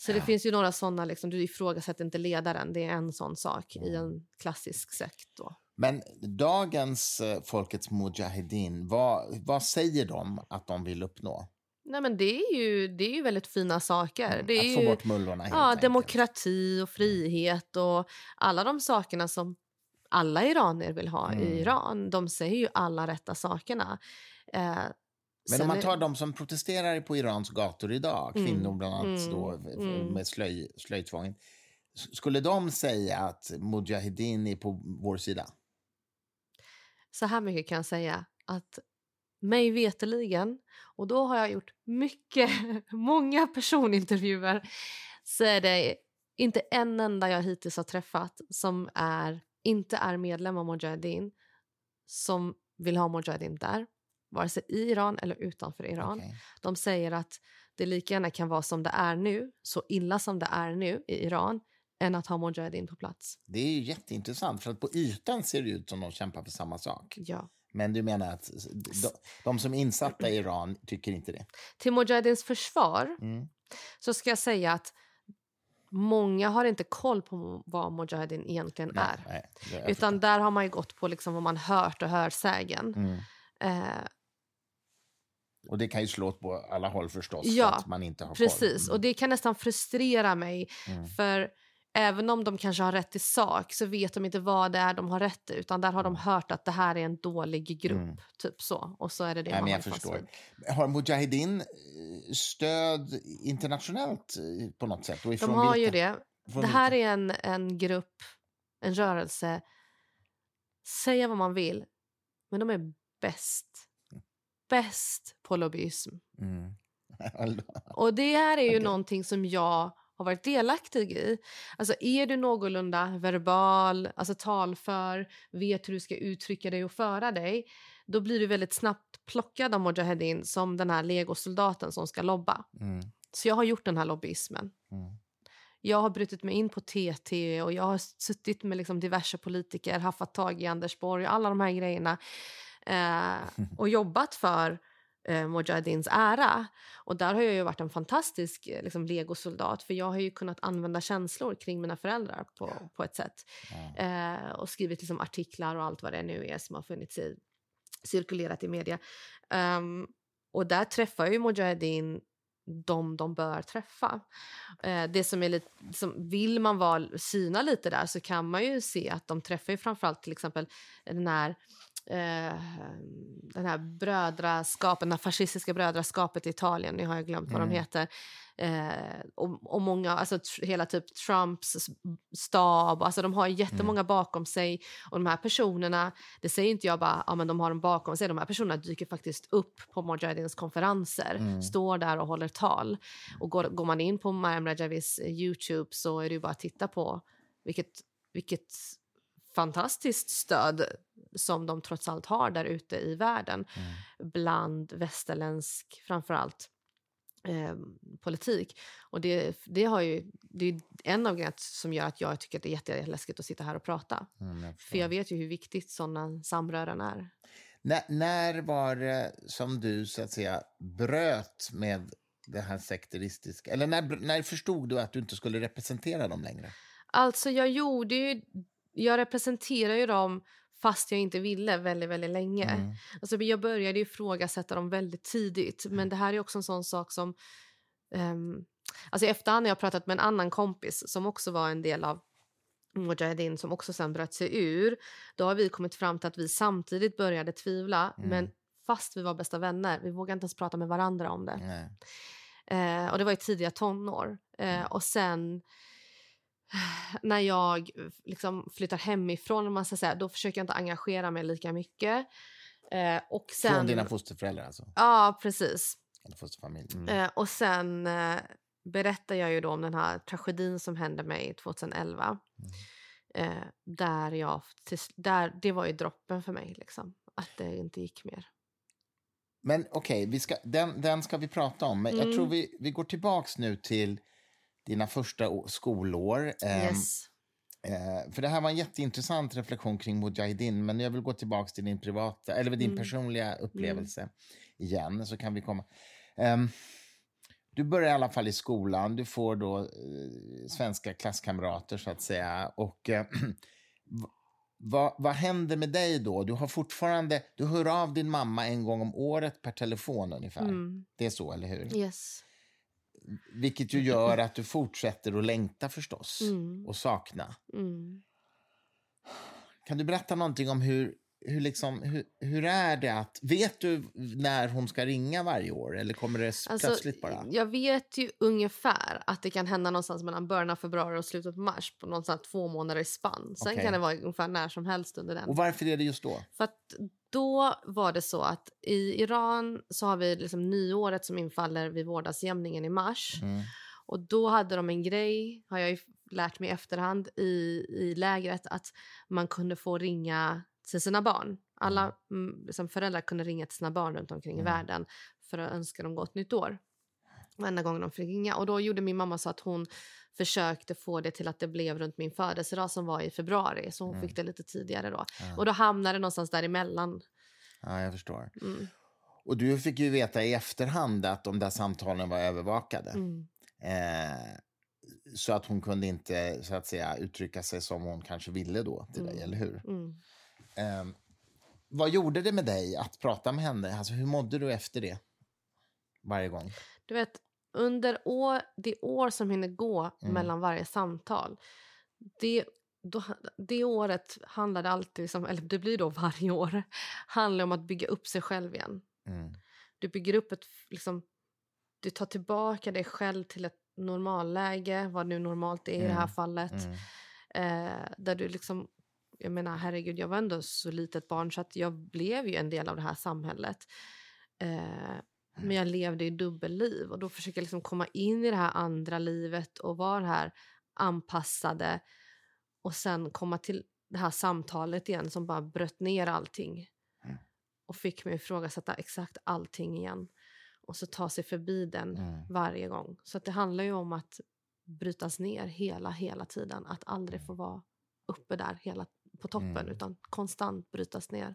så det finns ju några sådana, liksom, du ifrågasätter inte ledaren, det är en sån sak mm. i en klassisk sekt. Då. Men dagens uh, Folkets Mujahedin, vad, vad säger de att de vill uppnå? Nej, men det är ju, det är ju väldigt fina saker. Mm, det är att få bort mullorna helt Ja, enkelt. demokrati och frihet och alla de sakerna som alla iranier vill ha mm. i Iran. De säger ju alla rätta sakerna. Eh, men om man tar de som protesterar på Irans gator idag, mm. kvinnor bland annat mm. då, mm. med slöj, slöjtvången. Skulle de säga att Mujahedin är på vår sida? Så här mycket kan jag säga. att mig veteligen, och då har jag gjort mycket, <laughs> många personintervjuer, så är det inte en enda jag hittills har träffat som är, inte är medlem av Mujahedin som vill ha Mujahedin där, vare sig i Iran eller utanför Iran. Okay. De säger att det lika gärna kan vara som det är nu, så illa som det är nu i Iran, än att ha Mujahedin på plats. Det är jätteintressant, för att på ytan ser det ut som de kämpar för samma sak. Ja. Men du menar att de, de som är insatta i Iran tycker inte det? Till Mujahedins försvar mm. så ska jag säga att många har inte koll på vad Mujahedin egentligen nej, är. Nej, Utan där har man ju gått på liksom vad man hört och hörsägen. Mm. Eh, och det kan ju slå på alla håll förstås. Ja, att man inte har precis. Mm. Och det kan nästan frustrera mig. Mm. För även om de kanske har rätt i sak så vet de inte vad det är de har rätt i. Utan där har de mm. hört att det här är en dålig grupp. Mm. Typ så. Och så är det det Nej, man jag förstår. Har Mujahedin eh, stöd internationellt eh, på något sätt? Och de har vilka? ju det. det här vilka? är en, en grupp, en rörelse. Säga vad man vill, men de är bäst bäst på lobbyism. Mm. <laughs> och det här är ju okay. någonting som jag har varit delaktig i. Alltså är du någorlunda verbal, alltså talför, vet hur du ska uttrycka dig och föra dig, då blir du väldigt snabbt plockad av Mujahedin som den här legosoldaten som ska lobba. Mm. Så jag har gjort den här lobbyismen. Mm. Jag har brutit mig in på TT och jag har suttit med liksom diverse politiker, haft tag i Anders Borg och alla de här grejerna eh, <laughs> och jobbat för eh, Mujahedins ära. Och där har jag ju varit en fantastisk eh, liksom, legosoldat för jag har ju kunnat använda känslor kring mina föräldrar på, ja. på ett sätt. Ja. Eh, och skrivit liksom, artiklar och allt vad det nu är som har funnits i, cirkulerat i media. Um, och där träffar ju Mujahedin de de bör träffa. Eh, det som är lite, som, vill man vara, syna lite där så kan man ju se att de träffar ju framförallt till exempel den här eh, den här brödraskapet, det fascistiska brödraskapet i Italien, nu har jag glömt vad mm. de heter. Eh, och, och, många, alltså hela typ Trumps stab, alltså de har jättemånga mm. bakom sig. Och de här personerna, det säger inte jag bara, ja men de har dem bakom sig, de här personerna dyker faktiskt upp på Mujahedins konferenser, mm. står där och håller tal. Och går, går man in på Mariam Rajavis Youtube så är det bara att titta på vilket, vilket fantastiskt stöd som de trots allt har där ute i världen mm. bland västerländsk, framförallt, eh, politik. Och det, det, har ju, det är en av grejerna som gör att jag tycker att det är jätteläskigt att sitta här och prata. Mm, jag För jag vet ju hur viktigt sådana samrören är. N när var det som du så att säga bröt med det här sekteristiska? Eller när, när förstod du att du inte skulle representera dem längre? Alltså jag gjorde ju jag representerar ju dem fast jag inte ville väldigt, väldigt länge. Mm. Alltså, jag började ifrågasätta dem väldigt tidigt. Men mm. det här är också en sån sak som... Um, alltså I efterhand har jag pratat med en annan kompis som också var en del av Mujahedin som också sen bröt sig ur. Då har vi kommit fram till att vi samtidigt började tvivla. Mm. Men fast vi var bästa vänner, vi vågade inte ens prata med varandra om det. Eh, och det var i tidiga tonår. Eh, mm. och sen när jag liksom flyttar hemifrån, man ska säga, då försöker jag inte engagera mig lika mycket. Eh, och sen, Från dina fosterföräldrar alltså? Ja, precis. Eller fosterfamilj. Mm. Eh, och sen eh, berättar jag ju då om den här tragedin som hände mig 2011. Mm. Eh, där jag, där, det var ju droppen för mig, liksom, att det inte gick mer. Men okej, okay, den, den ska vi prata om. Men mm. jag tror vi, vi går tillbaks nu till dina första skolår. Ehm, yes. Eh, för det här var en jätteintressant reflektion kring Mujahedin, men jag vill gå tillbaka till din privata, eller din mm. personliga upplevelse mm. igen, så kan vi komma. Eh, du börjar i alla fall i skolan, du får då eh, svenska klasskamrater så att säga. Och eh, <clears throat> vad, vad händer med dig då? Du har fortfarande, du hör av din mamma en gång om året per telefon ungefär. Mm. Det är så, eller hur? Yes. Vilket ju gör att du fortsätter att längta förstås mm. och sakna. Mm. Kan du berätta någonting om hur, hur, liksom, hur, hur är det att... Vet du när hon ska ringa varje år eller kommer det alltså, plötsligt bara? Jag vet ju ungefär att det kan hända någonstans mellan början av februari och slutet på mars på någonstans två månader i spann. Sen okay. kan det vara ungefär när som helst under den. Och varför är det just då? För att då var det så att i Iran så har vi liksom nyåret som infaller vid vårdagsjämningen i mars. Mm. Och då hade de en grej, har jag lärt mig i efterhand, i, i lägret att man kunde få ringa till sina barn. Alla mm. mm, liksom föräldrar kunde ringa till sina barn runt omkring mm. i världen för att önska dem gott nytt år. Varenda gång de fick ringa. Och då gjorde min mamma så att hon försökte få det till att det blev runt min födelsedag som var i februari. Så hon mm. fick det lite tidigare då. Ja. Och då hamnade det någonstans däremellan. Ja, jag förstår. Mm. Och du fick ju veta i efterhand att de där samtalen var övervakade. Mm. Eh, så att hon kunde inte så att säga uttrycka sig som hon kanske ville då till dig, mm. eller hur? Eh, vad gjorde det med dig att prata med henne? Alltså, hur mådde du efter det? Varje gång? Du vet, under år, det år som hinner gå mm. mellan varje samtal det, då, det året handlade alltid, liksom, eller det blir då varje år, <laughs> handlar om att bygga upp sig själv igen. Mm. Du bygger upp ett... Liksom, du tar tillbaka dig själv till ett normalläge, vad nu normalt är mm. i det här mm. fallet. Mm. Eh, där du liksom... Jag menar, herregud, jag var ändå så litet barn så att jag blev ju en del av det här samhället. Eh, men jag levde i dubbelliv och då försöker jag liksom komma in i det här andra livet och vara här anpassade och sen komma till det här samtalet igen som bara bröt ner allting mm. och fick mig att ifrågasätta exakt allting igen och så ta sig förbi den mm. varje gång. Så det handlar ju om att brytas ner hela, hela tiden. Att aldrig mm. få vara uppe där hela, på toppen mm. utan konstant brytas ner.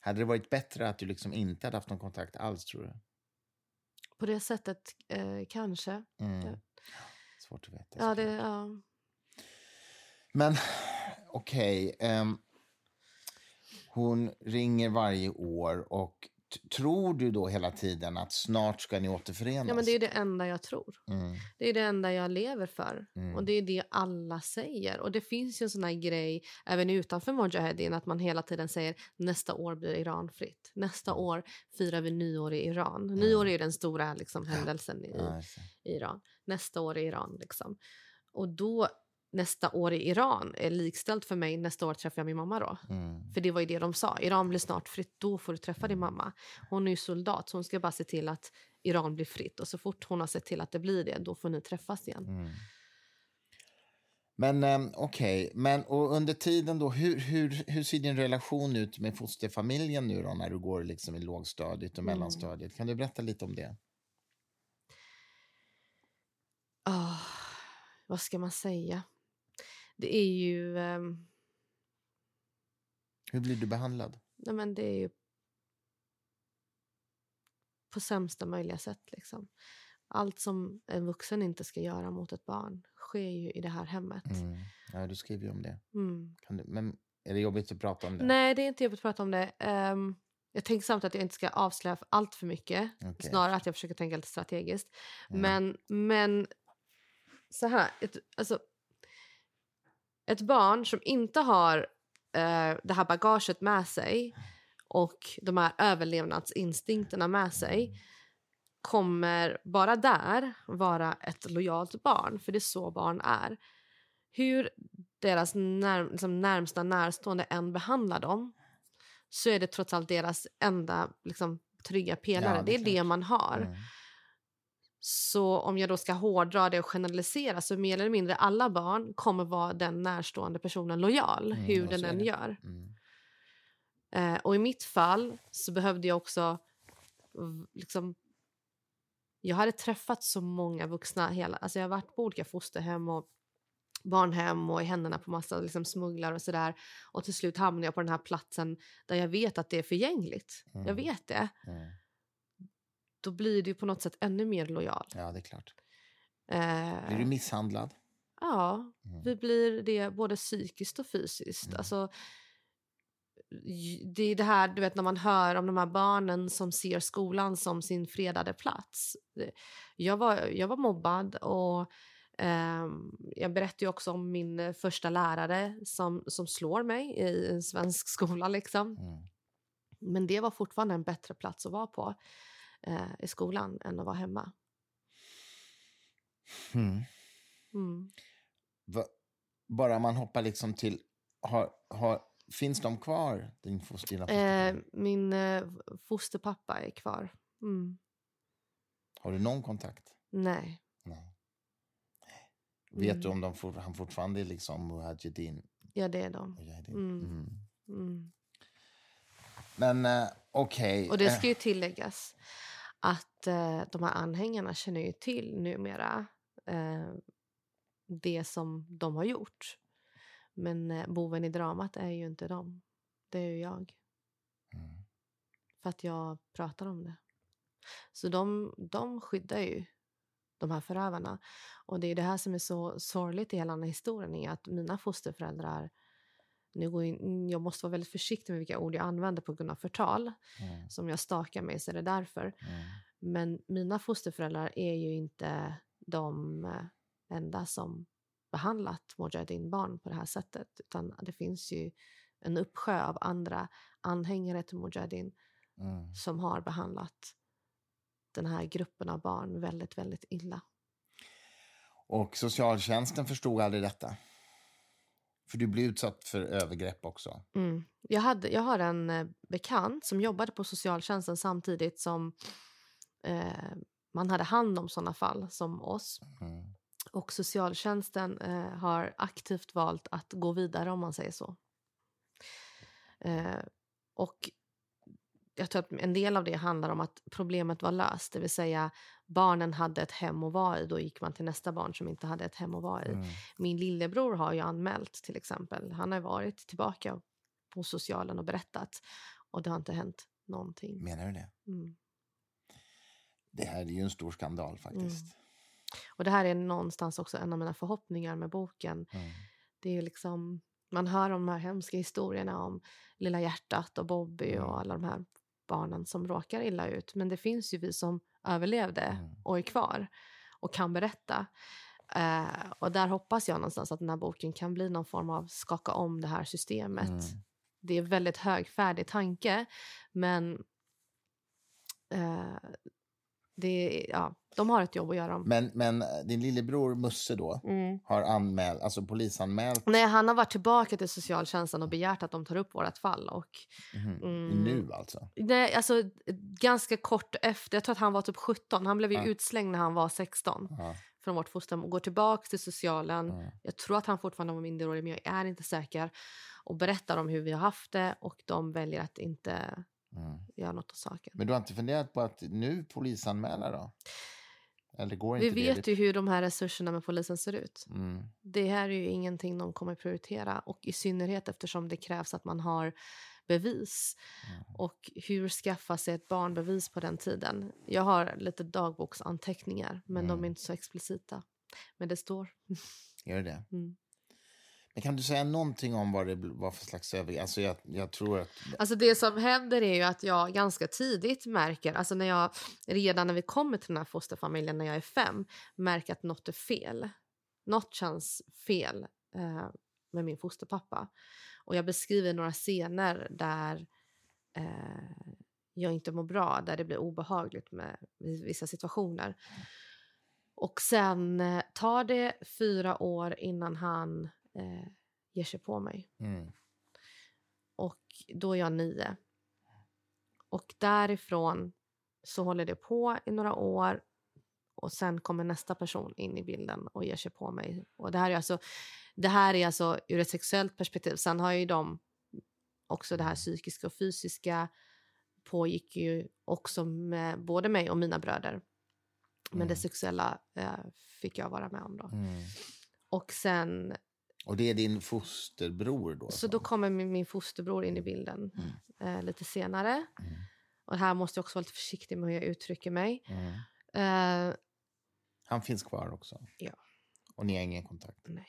Hade det varit bättre att du liksom inte hade haft någon kontakt alls, tror du? På det sättet, eh, kanske. Mm. Svårt att veta. Ja, det, ja. Men okej. Okay, um, ehm, hon ringer varje år och tror du då hela tiden att snart ska ni återförenas? Ja, men det är det enda jag tror. Mm. Det är det enda jag lever för. Mm. Och det är det alla säger. Och det finns ju en sån här grej även utanför Mujahedin att man hela tiden säger nästa år blir Iran fritt. Nästa mm. år firar vi nyår i Iran. Nyår är den stora liksom, händelsen i, i Iran. Nästa år i Iran liksom. Och då nästa år i Iran är likställt för mig. Nästa år träffar jag min mamma då. Mm. För det var ju det de sa. Iran blir snart fritt, då får du träffa din mamma. Hon är ju soldat, så hon ska bara se till att Iran blir fritt. Och så fort hon har sett till att det blir det, då får ni träffas igen. Mm. Men um, okej, okay. men och under tiden då, hur, hur, hur ser din relation ut med fosterfamiljen nu då när du går liksom i lågstadiet och mm. mellanstadiet? Kan du berätta lite om det? Oh, vad ska man säga? Det är ju... Um, Hur blir du behandlad? Nej, men det är ju på sämsta möjliga sätt. Liksom. Allt som en vuxen inte ska göra mot ett barn sker ju i det här hemmet. Mm. Ja, du skriver ju om det. Mm. Du, men är det jobbigt att prata om det? Nej, det är inte jobbigt att prata om det. Um, jag tänker samtidigt att jag inte ska avslöja allt för mycket. Okay. Snarare att jag försöker tänka lite strategiskt. Mm. Men, men så här, ett, alltså, ett barn som inte har eh, det här bagaget med sig och de här överlevnadsinstinkterna med sig kommer bara där vara ett lojalt barn, för det är så barn är. Hur deras när, liksom närmsta närstående än behandlar dem så är det trots allt deras enda liksom, trygga pelare. Ja, det, är det, är det man har. Mm. Så om jag då ska hårdra det och generalisera så mer eller mindre alla barn kommer vara den närstående personen lojal, mm, hur den än gör. Mm. Eh, och i mitt fall så behövde jag också liksom jag hade träffat så många vuxna. Hela, alltså jag har varit på olika fosterhem och barnhem och i händerna på massa liksom, smugglare och sådär. Och till slut hamnade jag på den här platsen där jag vet att det är förgängligt. Mm. Jag vet det. Mm då blir du på något sätt ännu mer lojal. Ja, det är klart. Eh, blir du misshandlad? Ja, mm. vi blir det både psykiskt och fysiskt. Mm. Alltså, det är det här du vet när man hör om de här barnen som ser skolan som sin fredade plats. Jag var, jag var mobbad och Um, jag berättade också om min eh, första lärare som, som slår mig i en svensk skola. Liksom. Mm. Men det var fortfarande en bättre plats att vara på uh, i skolan än att vara hemma. Mm. Mm. Va, bara man hoppar liksom till... Har, har, finns de kvar, din foster, eh, Min eh, fosterpappa är kvar. Mm. Har du någon kontakt? Nej. Nej. Vet mm. du om de for, han fortfarande är liksom Mujahedin? Ja, det är de. Mm. Mm. mm. Men eh, okej. Okay. Och det ska ju tilläggas att eh, de här anhängarna känner ju till numera eh, det som de har gjort. Men eh, boven i dramat är ju inte de. Det är ju jag. Mm. För att jag pratar om det. Så de, de skyddar ju de här förövarna. Och det är det här som är så sorgligt i hela den här historien är att mina fosterföräldrar nu går in, jag måste vara väldigt försiktig med vilka ord jag använder på grund av förtal. Mm. Som jag stakar mig så är det därför. Mm. Men mina fosterföräldrar är ju inte de eh, enda som behandlat Mujahedin-barn på det här sättet. Utan det finns ju en uppsjö av andra anhängare till Mujahedin mm. som har behandlat den här gruppen av barn väldigt, väldigt illa. Och socialtjänsten förstod aldrig detta? För du blev utsatt för övergrepp också. Mm. Jag, hade, jag har en eh, bekant som jobbade på socialtjänsten samtidigt som eh, man hade hand om såna fall som oss. Mm. Och socialtjänsten eh, har aktivt valt att gå vidare om man säger så. Eh, och jag tror att en del av det handlar om att problemet var löst. Det vill säga barnen hade ett hem att vara i. Då gick man till nästa barn som inte hade ett hem att vara i. Mm. Min lillebror har ju anmält till exempel. Han har varit tillbaka på socialen och berättat. Och det har inte hänt någonting. Menar du det? Mm. Det här är ju en stor skandal faktiskt. Mm. Och det här är någonstans också en av mina förhoppningar med boken. Mm. Det är liksom, man hör om de här hemska historierna om Lilla hjärtat och Bobby mm. och alla de här barnen som råkar illa ut. Men det finns ju vi som överlevde mm. och är kvar och kan berätta. Uh, och där hoppas jag någonstans att den här boken kan bli någon form av skaka om det här systemet. Mm. Det är väldigt högfärdig tanke, men uh, det, ja, de har ett jobb att göra. Men, men din lillebror Musse då mm. har anmält, alltså polisanmält? Nej, han har varit tillbaka till socialtjänsten och begärt att de tar upp vårt fall. Och, mm. Mm, nu alltså? Nej, alltså ganska kort efter. Jag tror att han var typ 17. Han blev ju ja. utslängd när han var 16 ja. från vårt fosterhem och går tillbaka till socialen. Ja. Jag tror att han fortfarande var minderårig, men jag är inte säker. Och berättar om hur vi har haft det och de väljer att inte mm. göra något åt saken. Men du har inte funderat på att nu polisanmäla då? Eller går inte Vi vet det? ju hur de här resurserna med polisen ser ut. Mm. Det här är ju ingenting de kommer prioritera och i synnerhet eftersom det krävs att man har bevis. Mm. Och hur skaffa sig ett barnbevis på den tiden? Jag har lite dagboksanteckningar men mm. de är inte så explicita. Men det står. <laughs> Gör det? Mm. Men kan du säga någonting om vad det var för slags övergrepp? Alltså jag, jag tror att... Alltså det som händer är ju att jag ganska tidigt märker, alltså när jag, redan när vi kommer till den här fosterfamiljen när jag är fem, märker att något är fel. Något känns fel eh, med min fosterpappa. Och jag beskriver några scener där eh, jag inte mår bra, där det blir obehagligt med vissa situationer. Och sen eh, tar det fyra år innan han eh, ger sig på mig. Mm. Och då är jag nio. Och därifrån så håller det på i några år och sen kommer nästa person in i bilden och ger sig på mig. Och det här är alltså, det här är alltså ur ett sexuellt perspektiv. Sen har ju de också det här psykiska och fysiska pågick ju också med både mig och mina bröder. Men mm. det sexuella eh, fick jag vara med om då. Mm. Och sen och det är din fosterbror då? Så då kommer min, fosterbror in i bilden mm. eh, lite senare. Mm. Och här måste jag också vara lite försiktig med hur jag uttrycker mig. Mm. Eh, Han finns kvar också? Ja. Och ni har ingen kontakt? Nej.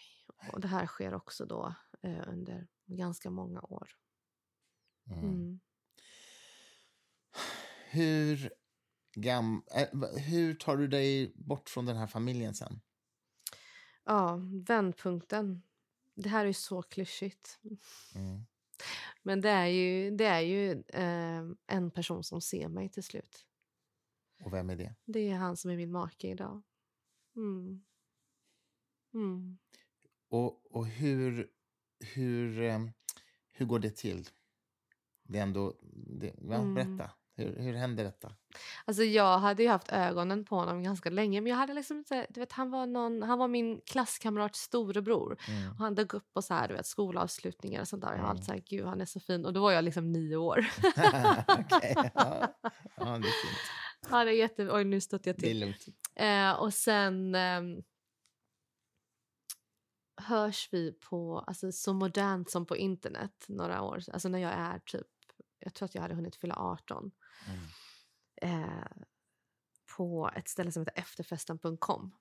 Och det här sker också då eh, under ganska många år. Mm. Mm. Hur, gam, äh, hur tar du dig bort från den här familjen sen? Ja, vändpunkten. Det här är så klyschigt. Mm. Men det är ju, det är ju eh, en person som ser mig till slut. Och vem är det? Det är han som är min make idag. Mm. Mm. Och, och hur, hur, eh, hur går det till? Det är ändå, det, va? Mm. Berätta. Hur, hur hände detta? Alltså jag hade haft ögonen på honom ganska länge men jag hade liksom inte, du vet, han, var någon, han var min klasskamrats storebror. Mm. Och han dök upp på så här, du vet, skolavslutningar och sånt där. Mm. Jag var alltid så här, gud han är så fin. Och då var jag liksom nio år. <laughs> Okej, ja. ja. det är fint. Ja, det är jätte... Oj, nu stötte jag till. Eh, och sen eh, hörs vi på, alltså så modernt som på internet några år, alltså när jag är typ, jag tror att jag hade hunnit fylla 18. Mm. Eh, på ett ställe som heter efterfesten.com.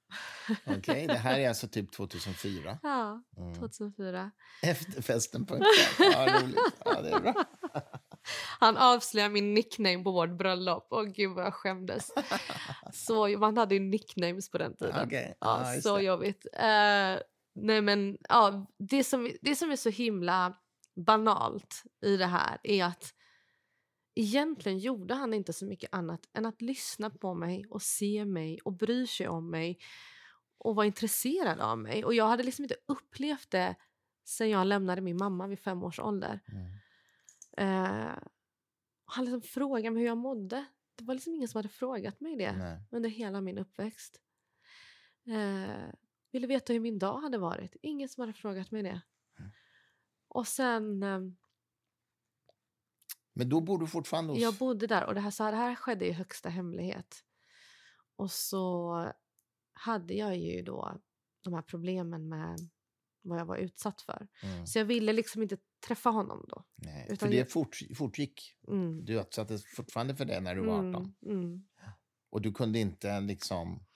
Okej, okay, det här är alltså typ 2004? <laughs> Ja, 2004. Mm. Efterfesten.com, ja roligt. Ja, det är bra. <laughs> Han avslöjar min nickname på vårt bröllop. Åh gud vad jag skämdes. <laughs> så, man hade ju nicknames på den tiden. Okay. Ja, ah, så det. jobbigt. Uh, nej men ja, det, som, det som är så himla banalt i det här är att egentligen gjorde han inte så mycket annat än att lyssna på mig och se mig och bry sig om mig och vara intresserad av mig. Och jag hade liksom inte upplevt det sen jag lämnade min mamma vid fem års ålder. Mm. Eh, han liksom frågade mig hur jag mådde. Det var liksom ingen som hade frågat mig det Nej. under hela min uppväxt. Eh, ville veta hur min dag hade varit. Ingen som hade frågat mig det. Mm. Och sen... Eh, men då bor du fortfarande hos... Jag bodde där och det här, så här, det här skedde i högsta hemlighet. Och så hade jag ju då de här problemen med vad jag var utsatt för. Mm. Så jag ville liksom inte träffa honom då. Nej, Utan för det jag... fort, fortgick. Mm. Du utsattes fortfarande för det när du var 18. Mm, mm. Och du kunde inte liksom...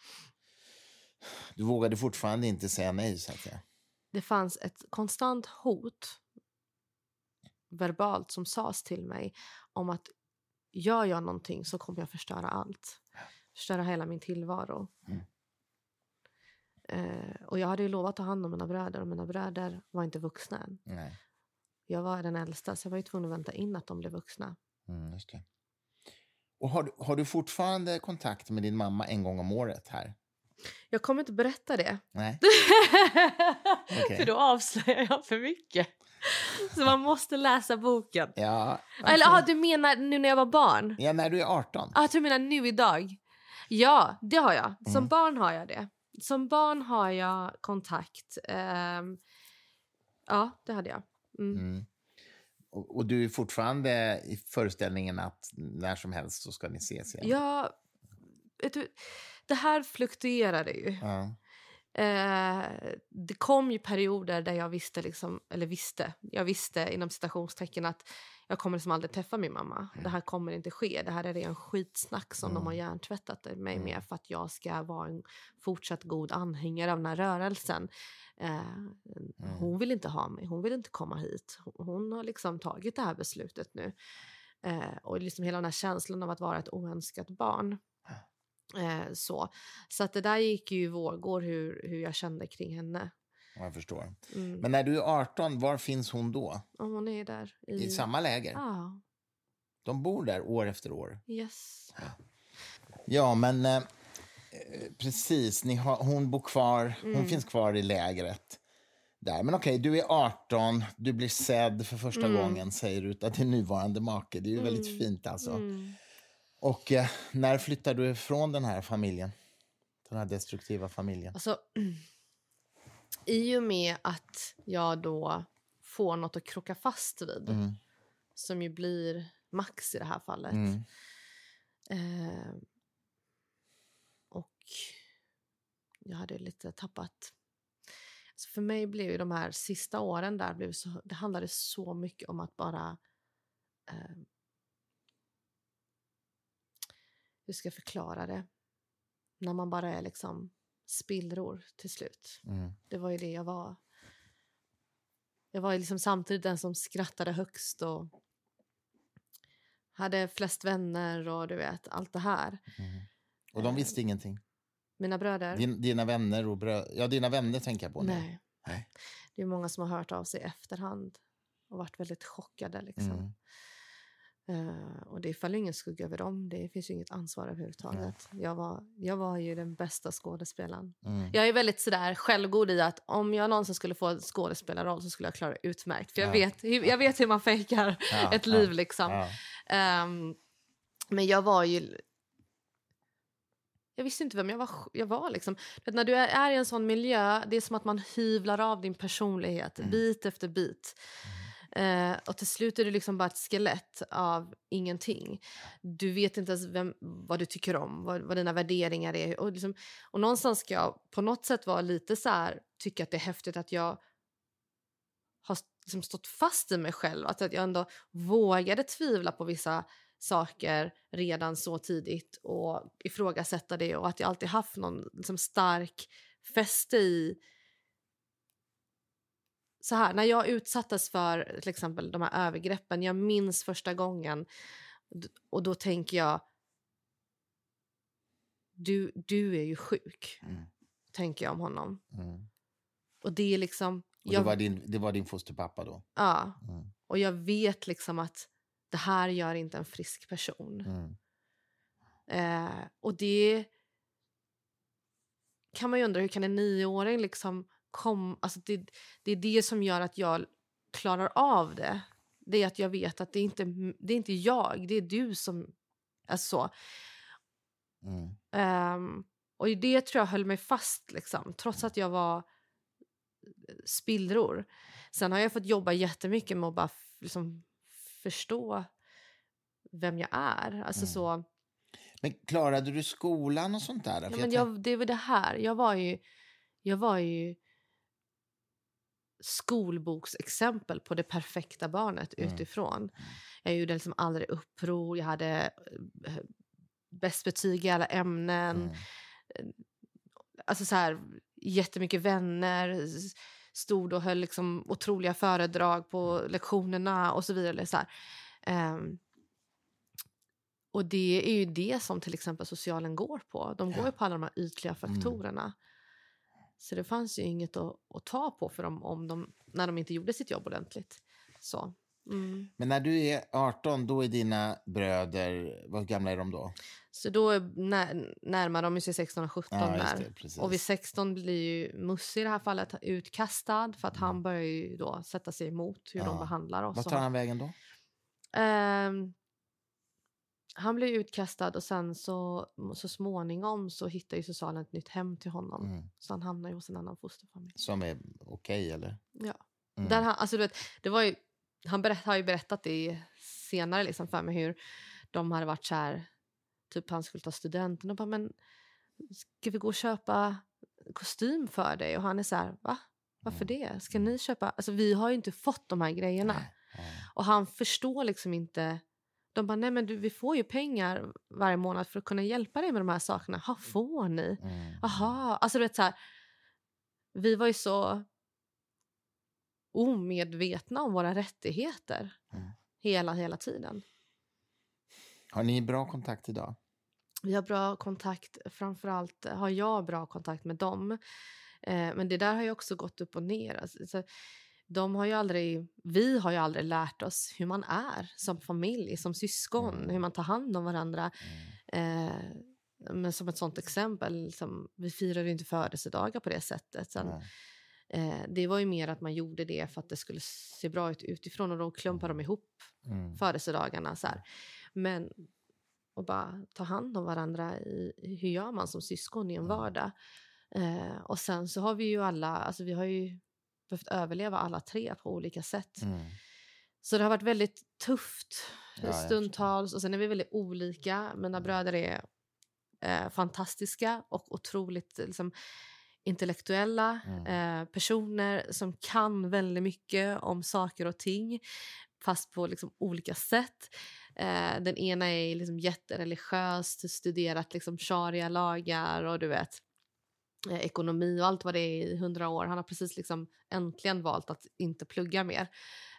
Du vågade fortfarande inte säga nej, så att säga. Det fanns ett konstant hot verbalt som sades till mig om att gör jag någonting så kommer jag förstöra allt. Förstöra hela min tillvaro. Mm. Eh, och jag hade ju lovat att ta hand om mina bröder och mina bröder var inte vuxna än. Nej. Jag var den äldsta så jag var ju tvungen att vänta in att de blev vuxna. Mm. Och har, har du fortfarande kontakt med din mamma en gång om året här? Jag kommer inte berätta det. Nej. <laughs> okay. För då avslöjar jag för mycket. Så man måste läsa boken. Ja, okay. Eller aha, du menar nu när jag var barn? Ja, när du är 18. Ah, du menar nu idag? Ja, det har jag. Som mm. barn har jag det. Som barn har jag kontakt. Um, ja, det hade jag. Mm. Mm. Och, och, du är fortfarande i föreställningen att när som helst så ska ni ses igen? Ja, vet du, det här fluktuerade ju. Ja. Eh, det kom ju perioder där jag visste, liksom, eller visste, jag visste inom citationstecken att jag kommer liksom aldrig träffa min mamma. Mm. Det här kommer inte ske. Det här är ren skitsnack som mm. de har mm. hjärntvättat mig mm. med för att jag ska vara en fortsatt god anhängare av den här rörelsen. Eh, mm. Hon vill inte ha mig, hon vill inte komma hit. Hon, hon har liksom tagit det här beslutet nu. Eh, och liksom hela den här känslan av att vara ett oönskat barn. Eh, så så att det där gick ju i vågor hur, hur jag kände kring henne. Jag förstår. Mm. Men när du är 18, var finns hon då? hon är där. I, I samma läger? Ja. De bor där år efter år? Yes. Ja, men eh, precis. Ni har, hon bor kvar. Hon mm. finns kvar i lägret. Där. Men okej, okay, du är 18, du blir sedd för första mm. gången, säger du, av din nuvarande make. Det är ju mm. väldigt fint alltså. Och eh, när flyttar du ifrån den här familjen? Den här destruktiva familjen? Alltså, <clears throat> i och med att jag då får något att krocka fast vid mm. som ju blir Max i det här fallet. Mm. Eh, och jag hade lite tappat... Alltså för mig blev ju de här sista åren där blev så, det handlade så mycket om att bara... Eh, hur ska jag förklara det? När man bara är liksom spillror till slut. Mm. Det var ju det jag var. Jag var liksom samtidigt den som skrattade högst och hade flest vänner och du vet, allt det här. Mm. Och de visste eh, ingenting? Mina bröder? Din, dina vänner och bröder? Ja, dina vänner tänker jag på nu. Nej. Nej. Det är många som har hört av sig i efterhand och varit väldigt chockade. Liksom. Mm. Uh, och det faller ingen skugga över dem. Det finns ju inget ansvar överhuvudtaget. Mm. Jag, var, jag var ju den bästa skådespelaren. Mm. Jag är väldigt sådär självgod i att om jag någonsin skulle få en skådespelarroll så skulle jag klara utmärkt. För jag, ja. vet, jag vet hur man fejkar ja, <laughs> ett liv liksom. Ja. Um, men jag var ju... Jag visste inte vem jag var. Jag var liksom. När du är, i en sån miljö, det är som att man hyvlar av din personlighet mm. bit efter bit. Mm. Eh, och till slut är du liksom bara ett skelett av ingenting. Du vet inte ens vem, vad du tycker om, vad, vad dina värderingar är. Och, liksom, och någonstans ska jag på något sätt vara lite så här, tycka att det är häftigt att jag har liksom stått fast i mig själv. Att, att jag ändå vågade tvivla på vissa saker redan så tidigt och ifrågasätta det och att jag alltid haft någon liksom, stark fäste i så här, när jag utsattes för till exempel de här övergreppen, jag minns första gången och då tänker jag du, du är ju sjuk, mm. tänker jag om honom. Mm. Och det är liksom... Och jag, det, var din, det var din fosterpappa då? Ja. Mm. Och jag vet liksom att det här gör inte en frisk person. Mm. Eh, och det kan man ju undra, hur kan en nioåring liksom kom, alltså det, det är det som gör att jag klarar av det. Det är att jag vet att det är inte det är inte jag, det är du som är så. Mm. Um, och det tror jag höll mig fast, liksom, trots att jag var spillror. Sen har jag fått jobba jättemycket med att bara liksom, förstå vem jag är. Alltså mm. så... Men klarade du skolan och sånt där? Ja, men jag, det var det här. Jag var ju, jag var ju skolboksexempel på det perfekta barnet mm. utifrån. Mm. Jag gjorde liksom aldrig uppror, jag hade eh, bäst betyg i alla ämnen. Mm. Eh, alltså så här, jättemycket vänner, stod och höll liksom otroliga föredrag på lektionerna och så vidare. Så um, och det är ju det som till exempel socialen går på. De går ja. på alla de här ytliga mm. faktorerna. Mm. Så det fanns ju inget att, att ta på för dem om de, när de inte gjorde sitt jobb ordentligt. Så. Mm. Men när du är 18, då är dina bröder, vad gamla är de då? Så då när, närmar de sig 16 och 17 ja, där. Det, och vid 16 blir ju Musse i det här fallet utkastad för att mm. han börjar ju då sätta sig emot hur ja. de behandlar oss. Vad tar han vägen då? Um, han blev utkastad och sen så, så småningom så hittar ju socialen ett nytt hem till honom. Mm. Så han hamnar ju hos en annan fosterfamilj. Som är okej okay, eller? Ja. Mm. Där han, alltså, du vet, det var ju, han berätt, har ju berättat det senare liksom för mig hur de hade varit så här, typ han skulle ta studenten och bara men ska vi gå och köpa kostym för dig? Och han är så här, va? Varför mm. det? Ska ni köpa? Alltså vi har ju inte fått de här grejerna. Och han förstår liksom inte de bara, nej men du, vi får ju pengar varje månad för att kunna hjälpa dig med de här sakerna. Ja, får ni? Mm. Aha. Alltså du vet så här, vi var ju så omedvetna om våra rättigheter mm. hela, hela tiden. Har ni bra kontakt idag? Vi har bra kontakt, framförallt har jag bra kontakt med dem. Eh, men det där har ju också gått upp och ner. Alltså, de har ju aldrig, vi har ju aldrig lärt oss hur man är som familj, som syskon, mm. hur man tar hand om varandra. Mm. Eh, men som ett sånt exempel, liksom, vi firade inte födelsedagar på det sättet. Sen, eh, det var ju mer att man gjorde det för att det skulle se bra ut utifrån och då klumpade de ihop mm. födelsedagarna. Så här. Men att bara ta hand om varandra, i, hur gör man som syskon i en vardag? Eh, och sen så har vi ju alla, alltså vi har ju behövt överleva alla tre på olika sätt. Mm. Så det har varit väldigt tufft ja, stundtals och sen är vi väldigt olika. Mina mm. bröder är eh, fantastiska och otroligt liksom, intellektuella mm. eh, personer som kan väldigt mycket om saker och ting fast på liksom, olika sätt. Eh, den ena är liksom jättereligiös, studerat liksom, sharia-lagar och du vet ekonomi och allt vad det är i hundra år. Han har precis liksom äntligen valt att inte plugga mer.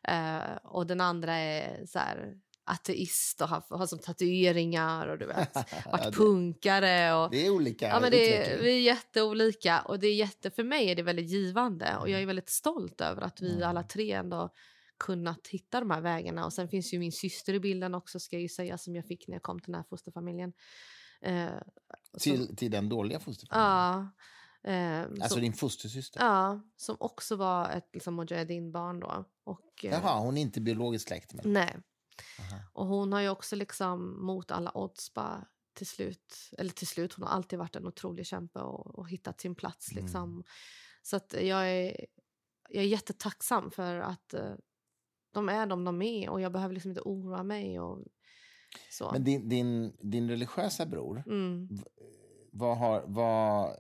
Uh, och den andra är så här, ateist och har, har som tatueringar och du vet, <laughs> varit punkare. Och, det är olika ja, men det är, Vi är jätteolika och det är jätte, för mig är det väldigt givande och jag är mm. väldigt stolt över att vi mm. alla tre ändå kunnat hitta de här vägarna. Och sen finns ju min syster i bilden också ska jag ju säga som jag fick när jag kom till den här fosterfamiljen. Eh, till, till den dåliga fosterfamiljen? Ja. Eh, alltså som, din fostersyster? Ja, som också var ett liksom, mujahedin-barn då. Och, eh, Jaha, hon är inte biologiskt släkt med Nej. Aha. Och hon har ju också liksom mot alla odds bara till slut, eller till slut, hon har alltid varit en otrolig kämpe och, och hittat sin plats mm. liksom. Så att jag är, jag är jättetacksam för att uh, de är de de är och jag behöver liksom inte oroa mig och så. Men din, din, din religiösa bror, mm. Vad har, vad,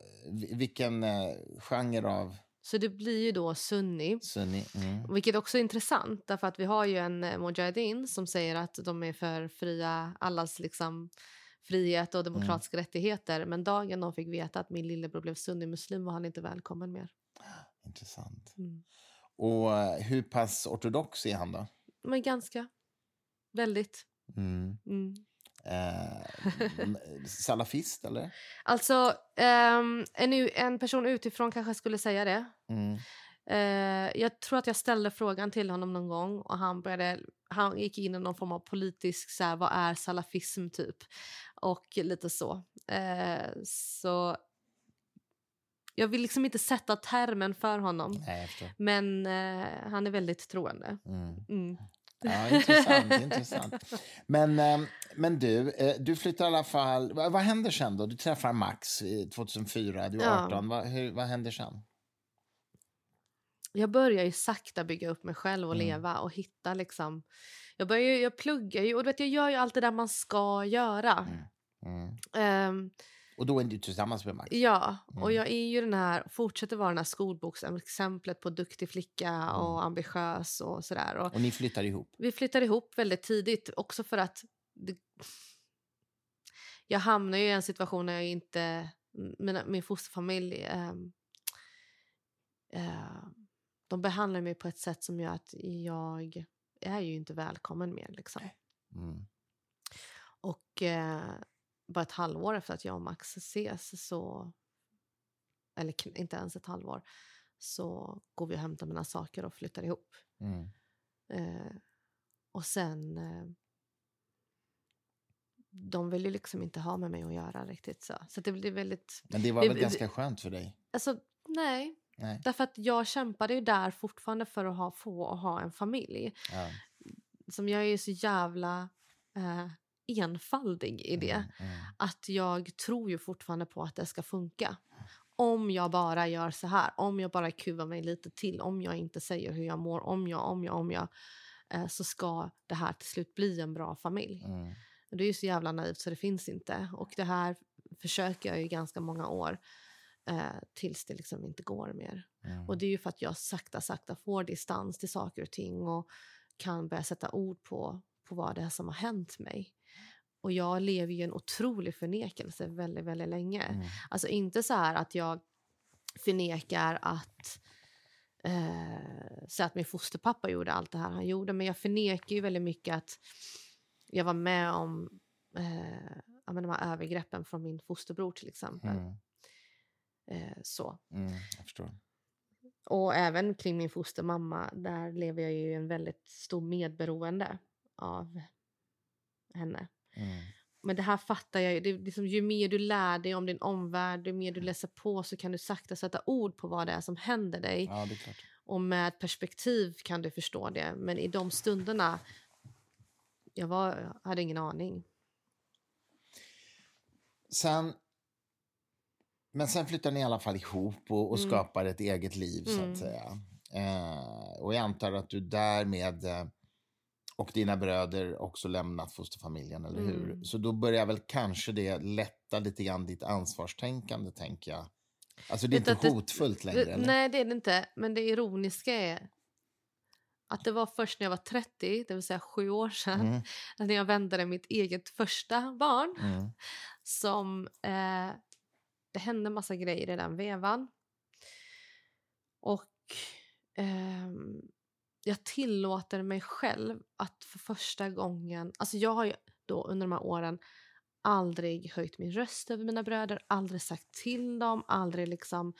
vilken eh, genre av... Så det blir ju då sunni. sunni mm. Vilket också är intressant därför att vi har ju en eh, mujahedin som säger att de är för fria, allas liksom frihet och demokratiska mm. rättigheter. Men dagen de fick veta att min lillebror blev sunnimuslim var han inte välkommen mer. Intressant. Mm. Och eh, hur pass ortodox är han då? Men ganska. Väldigt. Mm. Eh, salafist, eller? Alltså, um, en, en person utifrån kanske skulle säga det. Mm. Uh, jag tror att jag ställde frågan till honom någon gång och han, började, han gick in i någon form av politisk, så här, vad är salafism typ? Och lite så. Uh, så jag vill liksom inte sätta termen för honom. Nej, men uh, han är väldigt troende. Mm. Mm. Ja, <laughs> intressant. intressant. Men, ehm, men du, eh, du flyttar i alla fall... Vad, händer sen då? Du träffar Max 2004, du är 18. Ja. Vad, hur, vad händer sen? Jag börjar ju sakta bygga upp mig själv och mm. leva och hitta liksom... Jag, börjar, jag pluggar ju och vet, jag gör ju allt det där man ska göra. Mm. Mm. Um, och då är du tillsammans med Max? Ja, mm. och jag är ju den här, fortsätter vara den här skolboksexemplet på duktig flicka mm. och ambitiös och sådär. Och, och ni flyttar ihop? Vi flyttar ihop väldigt tidigt, också för att det, jag hamnar i en situation när jag inte, mina, min fosterfamilj, eh, eh, de behandlar mig på ett sätt som gör att jag är ju inte välkommen mer. Liksom. Mm. Och eh, bara ett halvår efter att jag och Max ses så, eller inte ens ett halvår, så går vi och hämtar mina saker och flyttar ihop. Mm. Eh, och sen, eh, de vill ju liksom inte ha med mig att göra riktigt så. Så det blir väldigt... Men det var det, väl ganska skönt för dig? Alltså, nej. nej. Därför att jag kämpade ju där fortfarande för att ha, få ha en familj. Ja. Som jag är ju så jävla... Eh, enfaldig i det. Mm, mm. Att jag tror ju fortfarande på att det ska funka. Om jag bara gör så här, om jag bara kuvar mig lite till, om jag inte säger hur jag mår, om jag, om jag, om jag, eh, så ska det här till slut bli en bra familj. Mm. Det är ju så jävla naivt så det finns inte. Och det här försöker jag ju ganska många år eh, tills det liksom inte går mer. Mm. Och det är ju för att jag sakta, sakta får distans till saker och ting och kan börja sätta ord på, på vad det är som har hänt mig. Och jag lever ju en otrolig förnekelse väldigt, väldigt länge. Mm. Alltså inte så att jag förnekar att eh, så att min fosterpappa gjorde allt det här han gjorde. Men jag förnekar ju väldigt mycket att jag var med om eh, de här övergreppen från min fosterbror till exempel. Mm. Eh, så. Mm. Och även kring min fostermamma, där lever jag ju en väldigt stor medberoende av henne. Mm. Men det här fattar jag ju. Det, liksom, ju mer du lär dig om din omvärld, ju mer du läser på så kan du sakta sätta ord på vad det är som händer dig. Ja. Och med perspektiv kan du förstå det. Men i de stunderna, jag, var, jag hade ingen aning. Sen, men sen flyttar ni i alla fall ihop och, och mm. skapar ett eget liv, så mm. att säga. Eh, och jag antar att du därmed eh, och dina bröder också lämnat fosterfamiljen, eller hur? Mm. Så då börjar väl kanske det lätta lite grann ditt ansvarstänkande, tänker jag. Alltså det är inte hotfullt längre? Det, nej, det är det inte. Men det ironiska är att det var först när jag var 30, det vill säga sju år sedan, mm. <laughs> när jag väntade mitt eget första barn, mm. <laughs> som eh, det hände massa grejer i den vevan. Och eh, jag tillåter mig själv att för första gången... Alltså jag har ju då under de här åren aldrig höjt min röst över mina bröder, aldrig sagt till dem, aldrig liksom...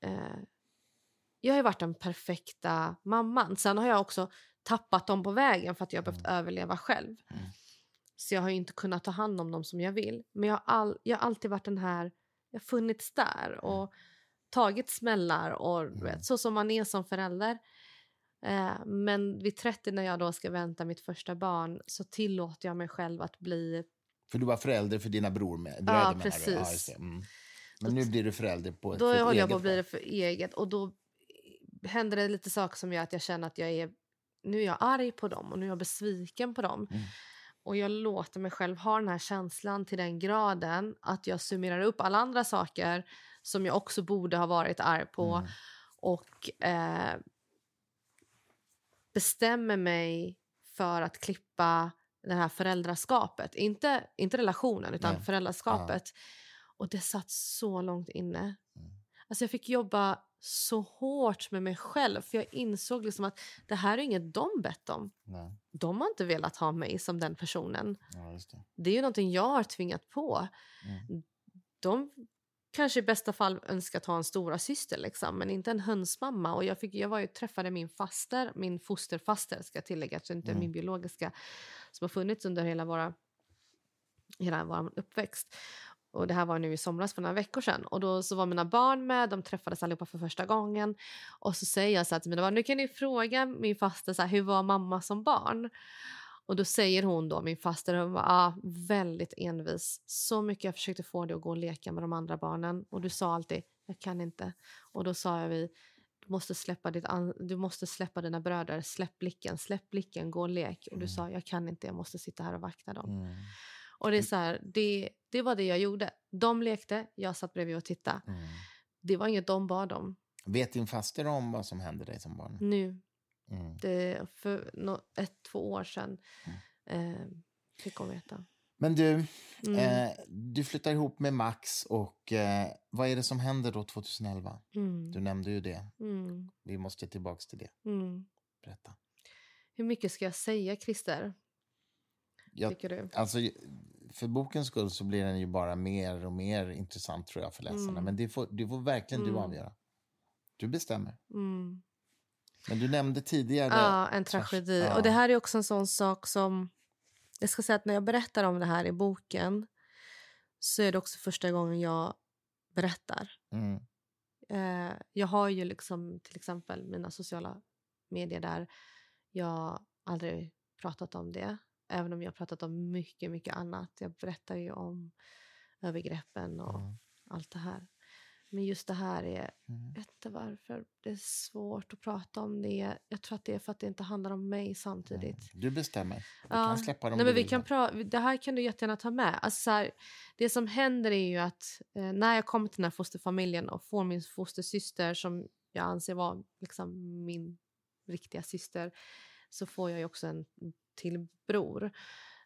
Eh, jag har varit den perfekta mamman. Sen har jag också tappat dem på vägen för att jag har behövt mm. överleva själv. Mm. Så jag har inte kunnat ta hand om dem som jag vill. Men jag har, all, jag har alltid varit den här... Jag har funnits där mm. och tagit smällar och mm. vet, så som man är som förälder. Eh, men vid 30 när jag då ska vänta mitt första barn så tillåter jag mig själv att bli... För du var förälder för dina bror med, bröder ja, precis. Ja, mm. Men nu blir du förälder på Då håller jag på att bli det för eget och då händer det lite saker som gör att jag känner att jag är... Nu är jag arg på dem och nu är jag besviken på dem. Mm. Och jag låter mig själv ha den här känslan till den graden att jag summerar upp alla andra saker som jag också borde ha varit arg på. Mm. Och eh, bestämmer mig för att klippa det här föräldraskapet. Inte, inte relationen, utan Nej. föräldraskapet. Ja. Och det satt så långt inne. Mm. Alltså jag fick jobba så hårt med mig själv för jag insåg liksom att det här är inget de bett om. Nej. De har inte velat ha mig som den personen. Ja, det. det. är ju någonting jag har tvingat på. Mm. De kanske i bästa fall önskat ha en stora syster liksom, men inte en hönsmamma. Och jag, fick, jag var ju, träffade min faster, min fosterfaster ska jag tillägga, så inte mm. min biologiska, som har funnits under hela, våra, hela vår uppväxt. Och Det här var nu i somras för några veckor sedan. Och då så var mina barn med, de träffades allihopa för första gången. Och så säger jag så till mina barn, nu kan ni fråga min faster så här, hur var mamma som barn? Och då säger hon då, min faster, hon var ah, väldigt envis. Så mycket jag försökte få dig att gå och leka med de andra barnen. Och du sa alltid, jag kan inte. Och då sa jag vi, du måste släppa, ditt du måste släppa dina bröder, släpp blicken, släpp blicken, gå och lek. Och du mm. sa, jag kan inte, jag måste sitta här och vakta dem. Mm. Och det är så här, det, det var det jag gjorde. De lekte, jag satt bredvid och tittade. Mm. Det var inget de bad om. Vet din faster om vad som hände dig som barn? Nu. Mm. Det, för no, ett, två år sedan mm. eh, fick hon veta. Men du, mm. eh, du flyttar ihop med Max och eh, vad är det som händer då 2011? Mm. Du nämnde ju det. Mm. Vi måste tillbaka till det. Mm. Berätta. Hur mycket ska jag säga, Christer? Jag, tycker du? Alltså, för bokens skull så blir den ju bara mer och mer intressant tror jag för läsarna. Men det får, det får verkligen du avgöra. Du bestämmer. Men du nämnde tidigare... Ja, en tragedi. Ja. Och det här är också en sån sak som... Jag ska säga att när jag berättar om det här i boken så är det också första gången jag berättar. Mm. Eh, jag har ju liksom till exempel mina sociala medier där jag aldrig pratat om det. Även om jag har pratat om mycket, mycket annat. Jag berättar ju om övergreppen och mm. allt det här. Men just det här är, mm. jag vet inte varför, det är svårt att prata om det. Jag tror att det är för att det inte handlar om mig samtidigt. Mm. Du bestämmer. Du ja. kan släppa dem Nej, men vi kan pra- Det här kan du jättegärna ta med. Alltså, här, det som händer är ju att eh, när jag kommer till den här fosterfamiljen och får min fostersyster som jag anser vara liksom, min riktiga syster så får jag ju också en till bror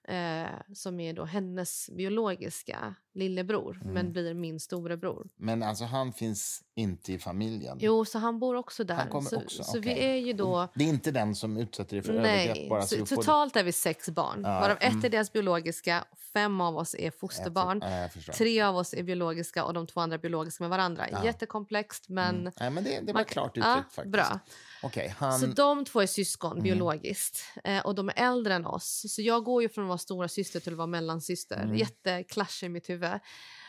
eh, som är då hennes biologiska lillebror, mm. men blir min storebror. Men alltså han finns inte i familjen? Jo, så han bor också där. Han kommer så, också? Så okay. vi är ju då... Det är inte den som utsätter dig för Nej, övergrepp? Bara, så, så totalt är vi sex barn, ja, varav mm. ett är deras biologiska, fem av oss är fosterbarn, ja, tre av oss är biologiska och de två andra biologiska med varandra. Ja. Jättekomplext, men... Mm. Nej, men det, det var man, klart uttryckt faktiskt. Bra. Okay, han... Så de två är syskon mm. biologiskt eh, och de är äldre än oss. Så jag går ju från att vara stora syster till att vara mellansyster. Mm. Jätteklash i mitt huvud.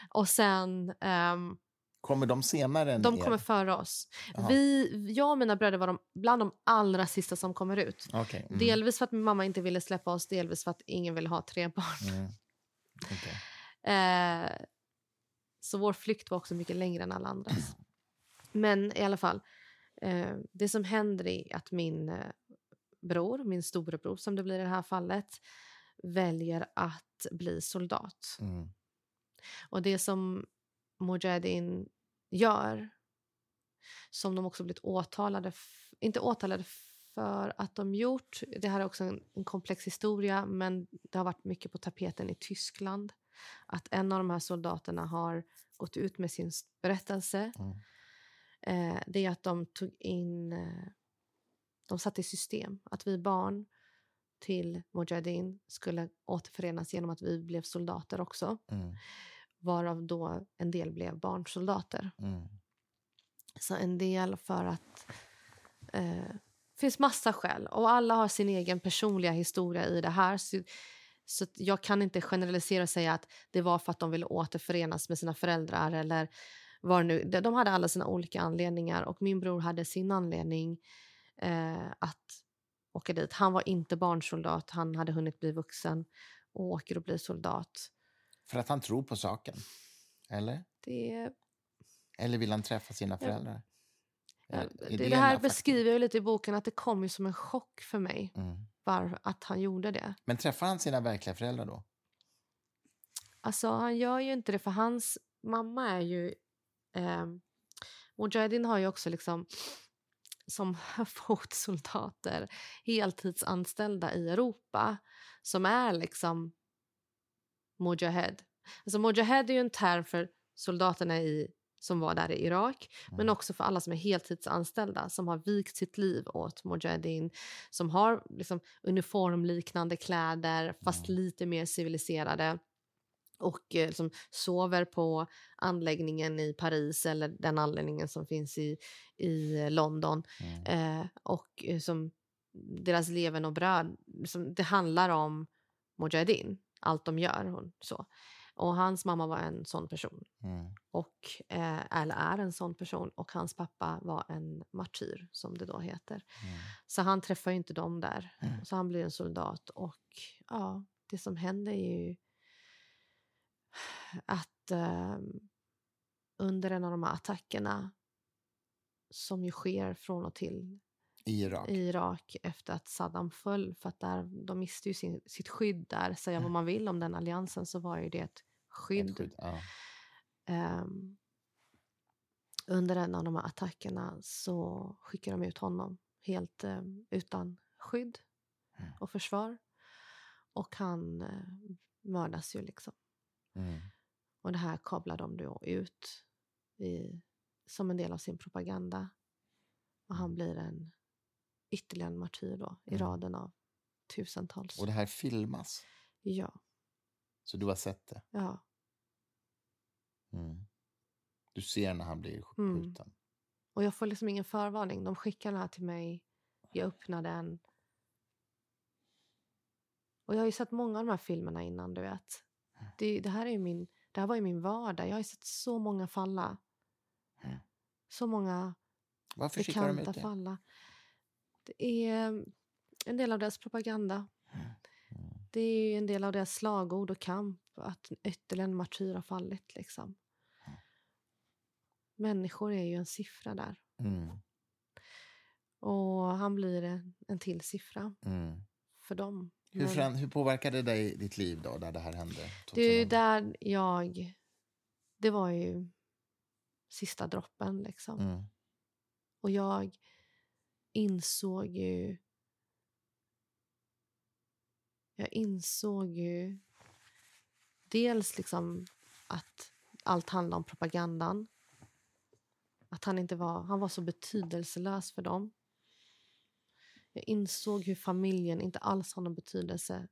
Och sen... Um, kommer de senare än De er? kommer före oss. Vi, jag och mina bröder var de, bland de allra sista som kommer ut. Okay. Mm. Delvis för att min mamma inte ville släppa oss, delvis för att ingen ville ha tre barn. Mm. Okay. <laughs> Eh, så vår flykt var också mycket längre än alla andras. <clears throat> Men i alla fall, eh, det som händer är att min eh, bror, min storebror som det blir i det här fallet, väljer att bli soldat. Mm. Och det som Mujahedin gör, som de också blivit åtalade, inte åtalade för att de gjort, det här är också en, en, komplex historia, men det har varit mycket på tapeten i Tyskland. Att en av de här soldaterna har gått ut med sin berättelse. Mm. Eh, det är att de tog in eh, de satte i system att vi barn till Mujahedin skulle återförenas genom att vi blev soldater också. Mm. Varav då en del blev barnsoldater. Mm. Så en del för att... Eh, det finns massa skäl och alla har sin egen personliga historia i det här. Så, så jag kan inte generalisera och säga att det var för att de ville återförenas med sina föräldrar eller var nu. De hade alla sina olika anledningar och min bror hade sin anledning eh, att åka dit. Han var inte barnsoldat, han hade hunnit bli vuxen och åker och blir soldat. För att han tror på saken? Eller? Det... Eller vill han träffa sina föräldrar? Ja, det, det, här beskriver jag lite i boken, att det kom ju som en chock för mig mm. var, att han gjorde det. Men träffar han sina verkliga föräldrar då? Alltså, han gör ju inte det, för hans mamma är ju... Eh, Mujahedin har ju också liksom som <laughs> fotsoldater, heltidsanställda i Europa som är liksom Mojahed. Alltså Mojahed är ju en term för soldaterna i, som var där i Irak mm. men också för alla som är heltidsanställda som har vikt sitt liv åt Mujahedin som har liksom uniformliknande kläder fast mm. lite mer civiliserade och eh, liksom sover på anläggningen i Paris eller den anläggningen som finns i, i London. Mm. Eh, och eh, som deras leven och bröd, som, det handlar om Mujahedin, allt de gör. Och, så. och hans mamma var en sån person. Mm. Och, eh, eller är en sån person. Och hans pappa var en martyr, som det då heter. Mm. Så han träffar inte dem där. Mm. Så han blir en soldat. Och ja, det som händer är ju att eh, under en av de här attackerna som ju sker från och till i Irak. i Irak efter att Saddam föll. För att där, de miste ju sin, sitt skydd där. Säga mm. vad man vill om den alliansen så var ju det ett skydd. Ett skydd ja. um, under en av de här attackerna så skickar de ut honom helt um, utan skydd mm. och försvar. Och han uh, mördas ju liksom. Mm. Och det här kablar de då ut i, som en del av sin propaganda. Och han mm. blir en ytterligare en martyr då, i mm. raden av tusentals. Och det här filmas? Ja. Så du har sett det? Ja. Mm. Du ser när han blir mm. skjuten? Mm. Och jag får liksom ingen förvarning. De skickar den här till mig. Jag öppnar den. Och jag har ju sett många av de här filmerna innan, du vet. Mm. Det, det här är min, det här var ju min vardag. Jag har sett så många falla. Mm. Så många Varför bekanta de falla. Det är mm, en del av deras propaganda. Mm. Det är en del av deras slagord och kamp. Att ytterligare en martyr har fallit. Liksom. Mm. Människor är ju en siffra där. Mm. Och han blir en, en till siffra mm. för dem. Hur, fram, hur påverkade det dig, ditt liv då, där det här hände? 2000? Det är där jag... Det var ju sista droppen, liksom. Mm. Och jag insåg ju... Jag insåg ju dels liksom att allt handlade om propagandan. Att han inte var, han var så betydelselös för dem. Jag insåg hur familjen inte alls har någon betydelse.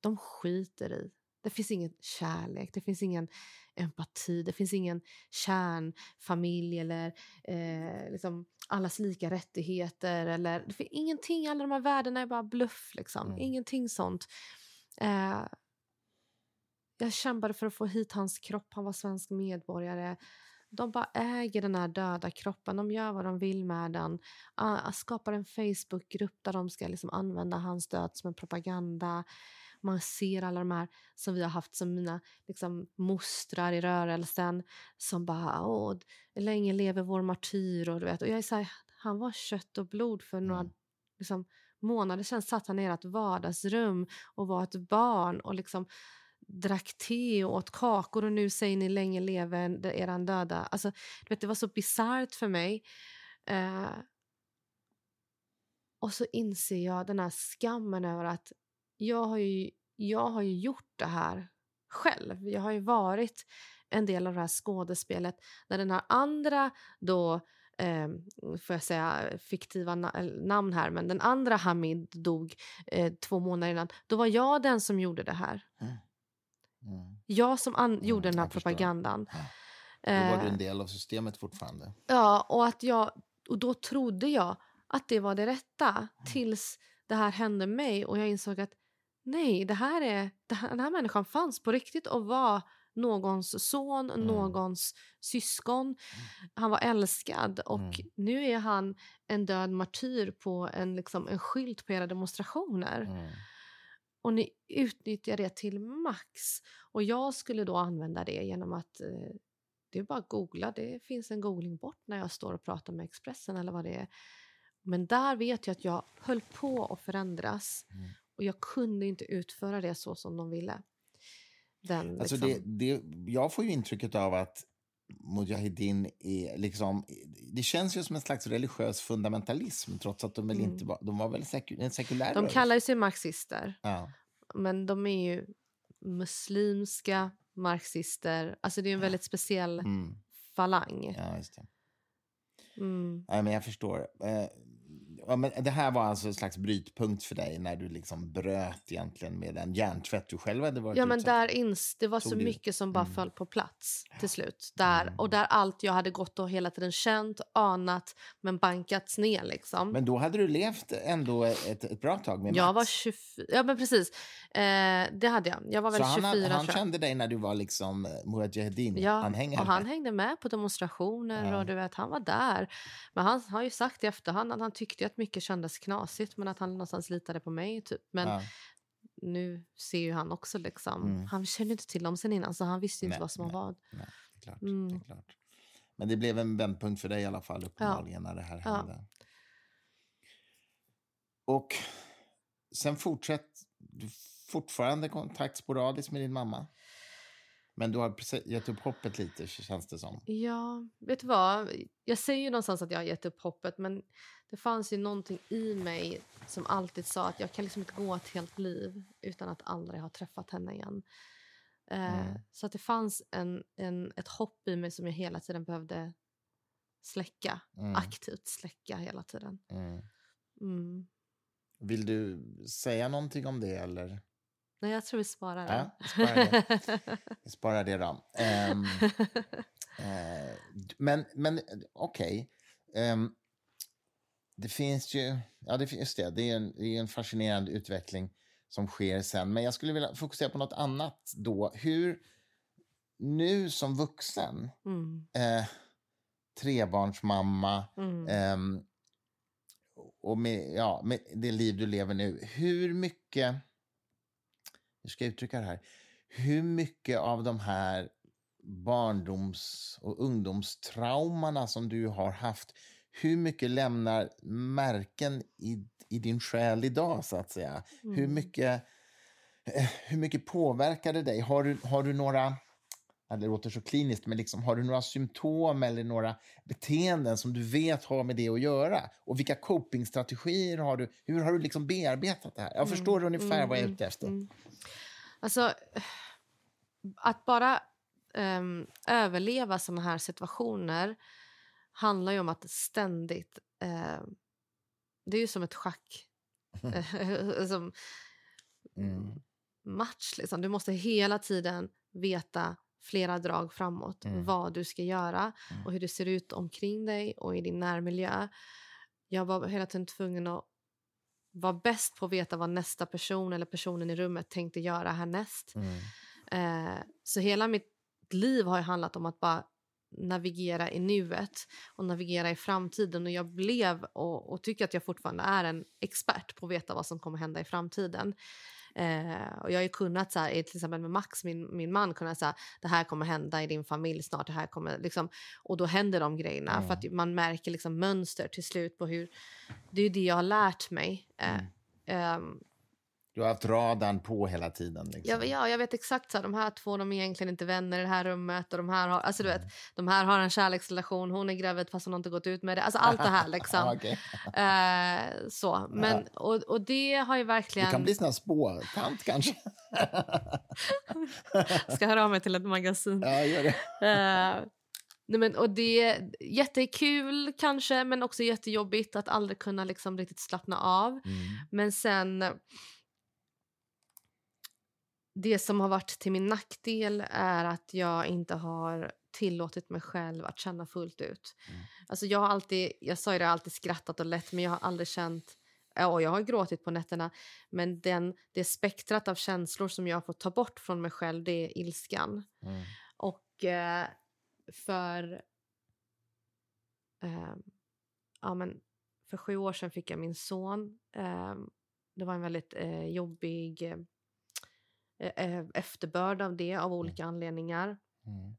De skiter i. Det finns ingen kärlek, det finns ingen empati, det finns ingen kärnfamilj eller eh, liksom allas lika rättigheter. Eller, det finns ingenting, alla de här värdena är bara bluff. Liksom. Mm. Ingenting sånt. Eh, jag kämpade för att få hit hans kropp, han var svensk medborgare de bara äger den här döda kroppen. De gör vad de vill med den. Uh, skapar en Facebookgrupp där de ska liksom använda hans död som en propaganda. Man ser alla de här som vi har haft som mina liksom, mostrar i rörelsen som bara Åh, länge lever vår martyr. Och, du vet. och jag är så här, han var kött och blod för några mm. liksom, månader sedan. Satt han i ert vardagsrum och var ett barn. och liksom drack te och åt kakor och nu säger ni länge leve eran döda. Alltså, du vet, det var så bisarrt för mig. Eh, och så inser jag den här skammen över att jag har ju, jag har ju gjort det här själv. Jag har ju varit en del av det här skådespelet när den här andra då eh, får jag säga, fiktiva na eh, namn här, men den andra Hamid dog eh, två månader innan. Då var jag den som gjorde det här. Mm. Mm. Jag som mm, gjorde den här propagandan. Ja. Då var du en eh, del av systemet fortfarande. Ja, och, att jag, och då trodde jag att det var det rätta mm. tills det här hände mig och jag insåg att nej, det här är, det här, den här människan fanns på riktigt och var någons son, mm. någons syskon. Mm. Han var älskad och mm. nu är han en död martyr på en, liksom, en skylt på era demonstrationer. Och ni utnyttjar det till max. Och jag skulle då använda det genom att eh, det är bara att googla. Det finns en googling bort när jag står och pratar med Expressen eller vad det är. Men där vet jag att jag höll på att förändras mm. och jag kunde inte utföra det så som de ville. Den, alltså liksom... det, det, jag får ju intrycket av att Mujahedin är liksom... Det känns ju som en slags religiös fundamentalism trots att de väl mm. inte var, de var väl seku, en sekulär De kallar sig marxister. Ja. Men de är ju muslimska marxister. Alltså det är en väldigt speciell mm. falang. Ja, just det. Mm. Ja, men jag förstår. Ja, men det här var alltså en slags brytpunkt för dig när du liksom bröt egentligen med den hjärntvätt du själv hade varit Ja, men där ins, det var Tog så det? mycket som bara mm. föll på plats till slut. Där, mm. Och där allt jag hade gått och hela tiden känt, anat, men bankats ner liksom. Men då hade du levt ändå ett, ett bra tag med Mats? Jag var 24, ja men precis. Eh, det hade jag. Jag var väl så 24 han, han kände dig när du var liksom eh, Mujahedin-anhängare? Ja, och han hängde med på demonstrationer ja. och du vet, han var där. Men han har ju sagt i efterhand att han tyckte att mycket kändes knasigt men att han någonstans litade på mig. Typ. Men ja. nu ser ju han också liksom, mm. han kände inte till dem sen innan så han visste inte nej, vad som nej, var vad. Nej, det är klart, mm. det är klart. Men det blev en vändpunkt för dig i alla fall uppenbarligen ja. när det här hände. Och sen fortsätt du fortfarande kontakt sporadiskt med din mamma? Men du har gett upp hoppet lite, känns det som. Ja, vet du vad? Jag säger ju någonstans att jag har gett upp hoppet men det fanns ju någonting i mig som alltid sa att jag kan liksom inte gå ett helt liv utan att aldrig ha träffat henne igen. Eh, mm. Så att det fanns en, en, ett hopp i mig som jag hela tiden behövde släcka. Mm. Aktivt släcka hela tiden. Mm. mm. Vill du säga någonting om det eller? Nej, jag tror vi sparar det. Ja, vi sparar det, <laughs> vi sparar det då. Um, uh, men men okej. Okay. Um, ehm, det finns ju, ja det, just det, det är, en, det är en fascinerande utveckling som sker sen. Men jag skulle vilja fokusera på något annat då. Hur, nu som vuxen, mm. eh, trebarnsmamma mm. eh, och med, ja, med det liv du lever nu, hur mycket hur ska jag uttrycka det här? Hur mycket av de här barndoms och ungdomstraumorna som du har haft, hur mycket lämnar märken i, i din själ idag, så att säga? Mm. Hur, mycket, eh, hur mycket påverkar det dig? Har du, har du några det låter så kliniskt, men liksom, har du några symptom eller några beteenden som du vet har med det att göra? Och vilka copingstrategier har du? Hur har du liksom bearbetat det här? Jag mm. förstår ungefär mm, vad jag är mm, ute efter. Mm. Alltså, att bara um, överleva såna här situationer handlar ju om att ständigt... Uh, det är ju som ett schack. <laughs> som mm. match. Liksom. Du måste hela tiden veta flera drag framåt. Mm. Vad du ska göra mm. och hur det ser ut omkring dig och i din närmiljö. Jag var hela tiden tvungen att vara bäst på att veta vad nästa person eller personen i rummet tänkte göra härnäst. Mm. Eh, så hela mitt liv har handlat om att bara navigera i nuet och navigera i framtiden. Och Jag blev och, och tycker att jag fortfarande är en expert på att veta vad som kommer hända i framtiden. Eh, och jag har ju kunnat, så här, till exempel med Max, min, min man, kunnat säga det här kommer hända i din familj snart. Det här kommer, liksom, och då händer de grejerna. Mm. För att man märker liksom mönster till slut på hur... Det är det jag har lärt mig. Eh, mm. um, du har haft radarn på hela tiden. Liksom. Ja, ja, jag vet exakt. Så här, de här två de är egentligen inte vänner i det här rummet. Och de, här har, alltså, du vet, mm. de här har en kärleksrelation. Hon är gravid fast hon inte gått ut med det. Alltså, allt det här. <laughs> Liksom. okay. eh, så. Men, och, och det har ju verkligen... Du kan bli sån här spårtant kanske. <laughs> Ska höra av mig till ett magasin. Ja, gör det. Eh, Nej, men, och det är jättekul kanske, men också jättejobbigt att aldrig kunna liksom riktigt slappna av. Mm. Men sen... Det som har varit till min nackdel är att jag inte har tillåtit mig själv att känna fullt ut. Mm. Alltså jag har alltid, jag sa ju det, alltid skrattat och lätt men jag har aldrig känt Ja, jag har gråtit på nätterna, men den, det spektrat av känslor som jag har fått ta bort från mig själv det är ilskan. Mm. Och eh, för... Eh, ja, men för sju år sedan fick jag min son. Eh, det var en väldigt eh, jobbig eh, efterbörd av det av mm. olika mm. anledningar. Mm.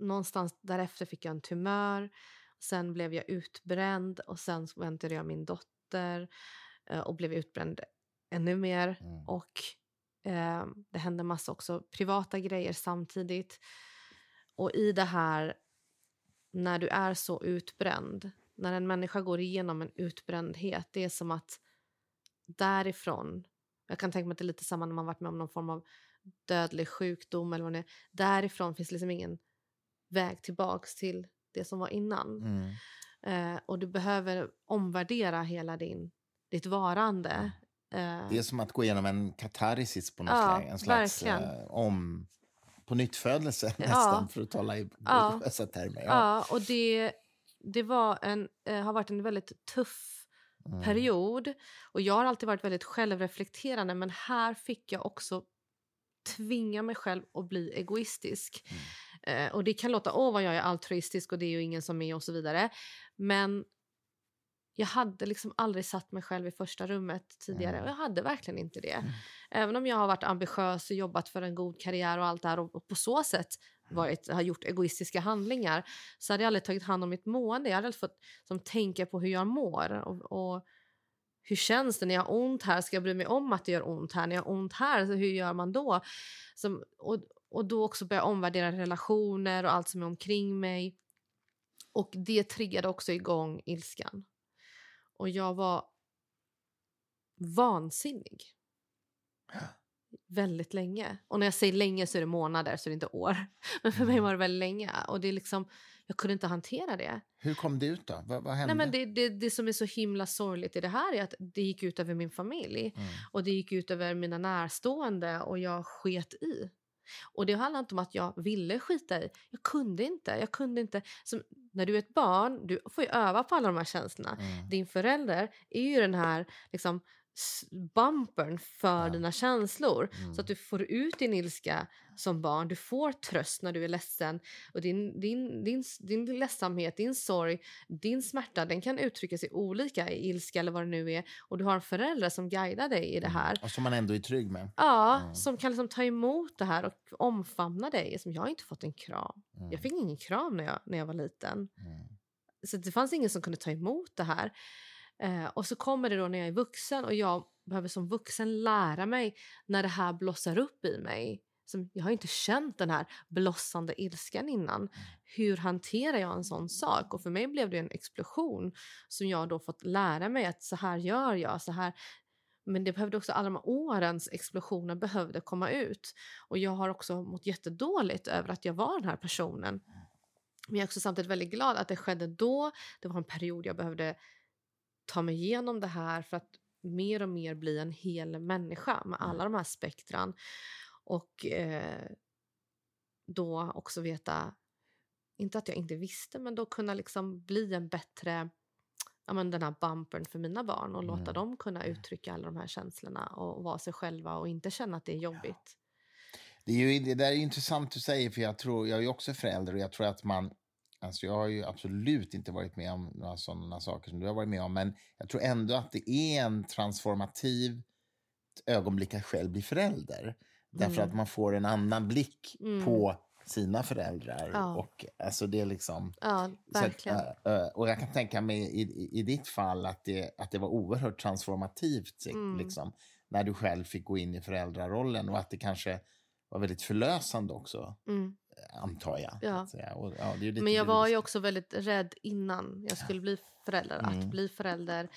någonstans därefter fick jag en tumör. Sen blev jag utbränd och sen väntade jag min dotter och blev utbränd ännu mer. Mm. Och eh, det hände massa också privata grejer samtidigt. Och i det här, när du är så utbränd, när en människa går igenom en utbrändhet, det är som att därifrån, jag kan tänka mig att det är lite samma när man varit med om någon form av dödlig sjukdom eller vad det är, därifrån finns liksom ingen väg tillbaks till det som var innan. Mm. Eh, och du behöver omvärdera hela din, ditt varande. Eh, det är som att gå igenom en katarsis på något ja, slag, en slags eh, om på nyttfödelse <laughs> ja. nästan, för att tala i religiösa ja. termer. Ja, ja och det, det var en, eh, har varit en väldigt tuff mm. period. Och jag har alltid varit väldigt självreflekterande, men här fick jag också tvinga mig själv att bli egoistisk. Mm. Eh, och det kan låta, åh vad jag är altruistisk och det är ju ingen som är och så vidare. Men jag hade liksom aldrig satt mig själv i första rummet tidigare mm. och jag hade verkligen inte det. Mm. Även om jag har varit ambitiös och jobbat för en god karriär och allt det här och, och på så sätt varit, har gjort egoistiska handlingar så hade jag aldrig tagit hand om mitt mående. Jag hade aldrig fått som, tänka på hur jag mår och, och hur känns det när jag har ont här? Ska jag bry mig om att det gör ont här? När jag har ont här, så hur gör man då? Som, och, och då också börja omvärdera relationer och allt som är omkring mig. Och det triggade också igång ilskan. Och jag var vansinnig. Väldigt länge. Och när jag säger länge så är det månader, så är det inte år. <laughs> Men för mig mm. var det väldigt länge. Och det är liksom, jag kunde inte hantera det. Hur kom det ut då? Vad, vad hände? Nej, men det, det, det, som är så himla sorgligt i det här är att det gick ut över min familj. Mm. Och det gick ut över mina närstående och jag sket i. Och det handlar inte om att jag ville skita i. Jag kunde inte. Jag kunde inte. Som, när du är ett barn, du får ju öva på alla de här känslorna. Mm. Din förälder är ju den här liksom, bumpern för ja. dina känslor. Mm. Så att du får ut din ilska som barn. Du får tröst när du är ledsen. Och din, din, din, din ledsamhet, din sorg, din smärta den kan uttrycka sig olika i ilska eller vad det nu är. Och du har en förälder som guidar dig i det mm. här. Och som man ändå är trygg med. Ja, mm. som kan liksom ta emot det här och omfamna dig. Som jag har inte fått en kram. Jag mm. fick ingen kram när jag, när jag var liten. Mm. Så det fanns ingen som kunde ta emot det här. Eh, och så kommer det då när jag är vuxen och jag behöver som vuxen lära mig när det här blossar upp i mig. Som, jag har inte känt den här blossande ilskan innan. Mm. Hur hanterar jag en sån sak? Och för mig blev det en explosion som jag då fått lära mig att så här gör jag. Så här. Men det behövde också alla de här årens explosioner behövde komma ut. Och jag har också mått jättedåligt över att jag var den här personen. Men jag är också samtidigt väldigt glad att det skedde då. Det var en period jag behövde ta mig igenom det här för att mer och mer bli en hel människa med mm. alla de här spektran. Och eh, då också veta, inte att jag inte visste, men då kunna liksom bli en bättre ja, men den här bumpern för mina barn och låta mm. dem kunna uttrycka alla de här känslorna och vara sig själva och inte känna att det är jobbigt. Ja. Det, är ju, det där är intressant du säger, för jag, tror, jag är också förälder och jag tror att man Alltså jag har ju absolut inte varit med om några sådana saker som du har varit med om, men jag tror ändå att det är en transformativ ögonblick att själv bli förälder. Mm. Därför att man får en annan blick mm. på sina föräldrar. Ja. Och, alltså det är liksom, ja, verkligen. Att, och jag kan tänka mig i, i, i, ditt fall att det, att det var oerhört transformativt mm. liksom, när du själv fick gå in i föräldrarollen och att det kanske var väldigt förlösande också. Mm antar jag. Ja. Och, ja, Men jag var ju också väldigt rädd innan jag skulle bli förälder. Mm. Att bli förälder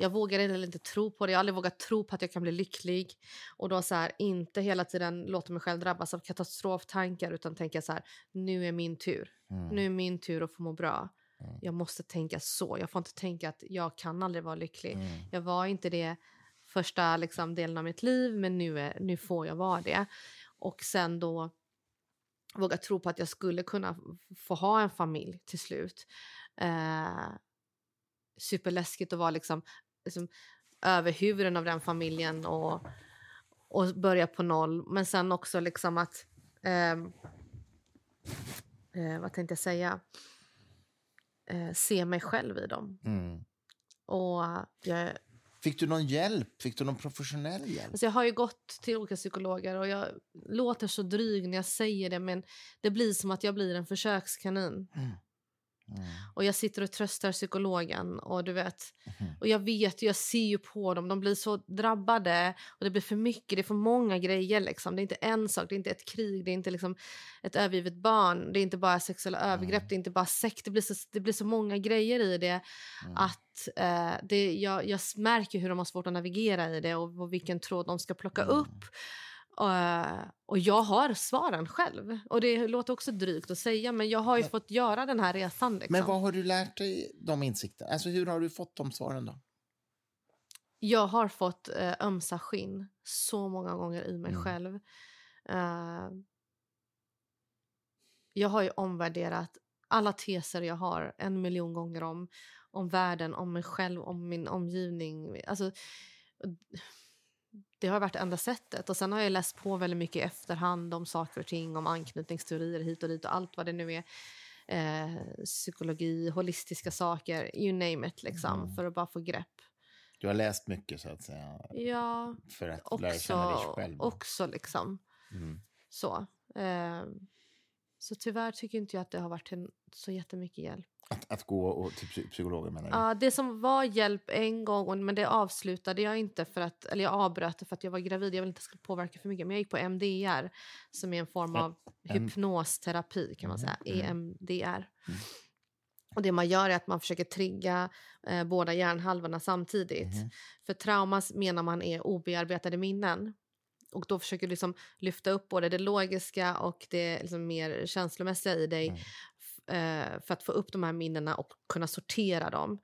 jag vågar heller inte tro på det. Jag har aldrig vågat tro på att jag kan bli lycklig. Och då så här, inte hela tiden låta mig själv drabbas av katastroftankar utan tänka så här, nu är min tur. Mm. Nu är min tur att få må bra. Mm. Jag måste tänka så. Jag får inte tänka att jag kan aldrig vara lycklig. Mm. Jag var inte det första liksom, delen av mitt liv men nu, är, nu får jag vara det. Och sen då våga tro på att jag skulle kunna få ha en familj till slut. Eh, superläskigt att vara liksom, liksom överhuvuden av den familjen och, och börja på noll. Men sen också liksom att... Eh, eh, vad tänkte jag säga? Eh, se mig själv i dem. Mm. Och jag, Fick du någon hjälp? Fick du någon professionell hjälp? Alltså jag har ju gått till olika psykologer och jag låter så dryg när jag säger det men det blir som att jag blir en försökskanin. Mm. Mm. Och jag sitter och tröstar psykologen och du vet, mm. och jag vet jag ser ju på dem, de blir så drabbade och det blir för mycket, det är för många grejer liksom. Det är inte en sak, det är inte ett krig, det är inte liksom ett övergivet barn, det är inte bara sexuella mm. övergrepp, det är inte bara sex, det blir så, det blir så många grejer i det mm. att eh, det, jag, jag märker hur de har svårt att navigera i det och, och vilken tråd de ska plocka mm. upp. Uh, och jag har svaren själv. Och det låter också drygt att säga, men jag har ju men, fått göra den här resan. Liksom. Men vad har du lärt dig de insikterna? Alltså hur har du fått de svaren då? Jag har fått uh, ömsa skinn så många gånger i mig mm. själv. Uh, jag har ju omvärderat alla teser jag har en miljon gånger om. Om världen, om mig själv, om min omgivning. Alltså, det har varit enda sättet. Och Sen har jag läst på väldigt mycket i efterhand om saker och ting, om anknytningsteorier hit och dit och allt vad det nu är. Eh, psykologi, holistiska saker, you name it, liksom, mm. för att bara få grepp. Du har läst mycket, så att säga? Ja, för att också, lära känna dig själv? också. Liksom. Mm. Så. Eh, så tyvärr tycker inte jag att det har varit en, så jättemycket hjälp. Att, att gå och, till psykologer menar du? Ja, det som var hjälp en gång, men det avslutade jag inte för att, eller jag avbröt det för att jag var gravid. Jag ville inte skulle påverka för mycket. Men jag gick på MDR som är en form av hypnosterapi kan man säga. Mm. EMDR. Mm. Och det man gör är att man försöker trigga eh, båda hjärnhalvorna samtidigt. Mm. För trauma menar man är obearbetade minnen. Och då försöker du liksom lyfta upp både det logiska och det liksom mer känslomässiga i dig mm eh, för att få upp de här minnena och kunna sortera dem.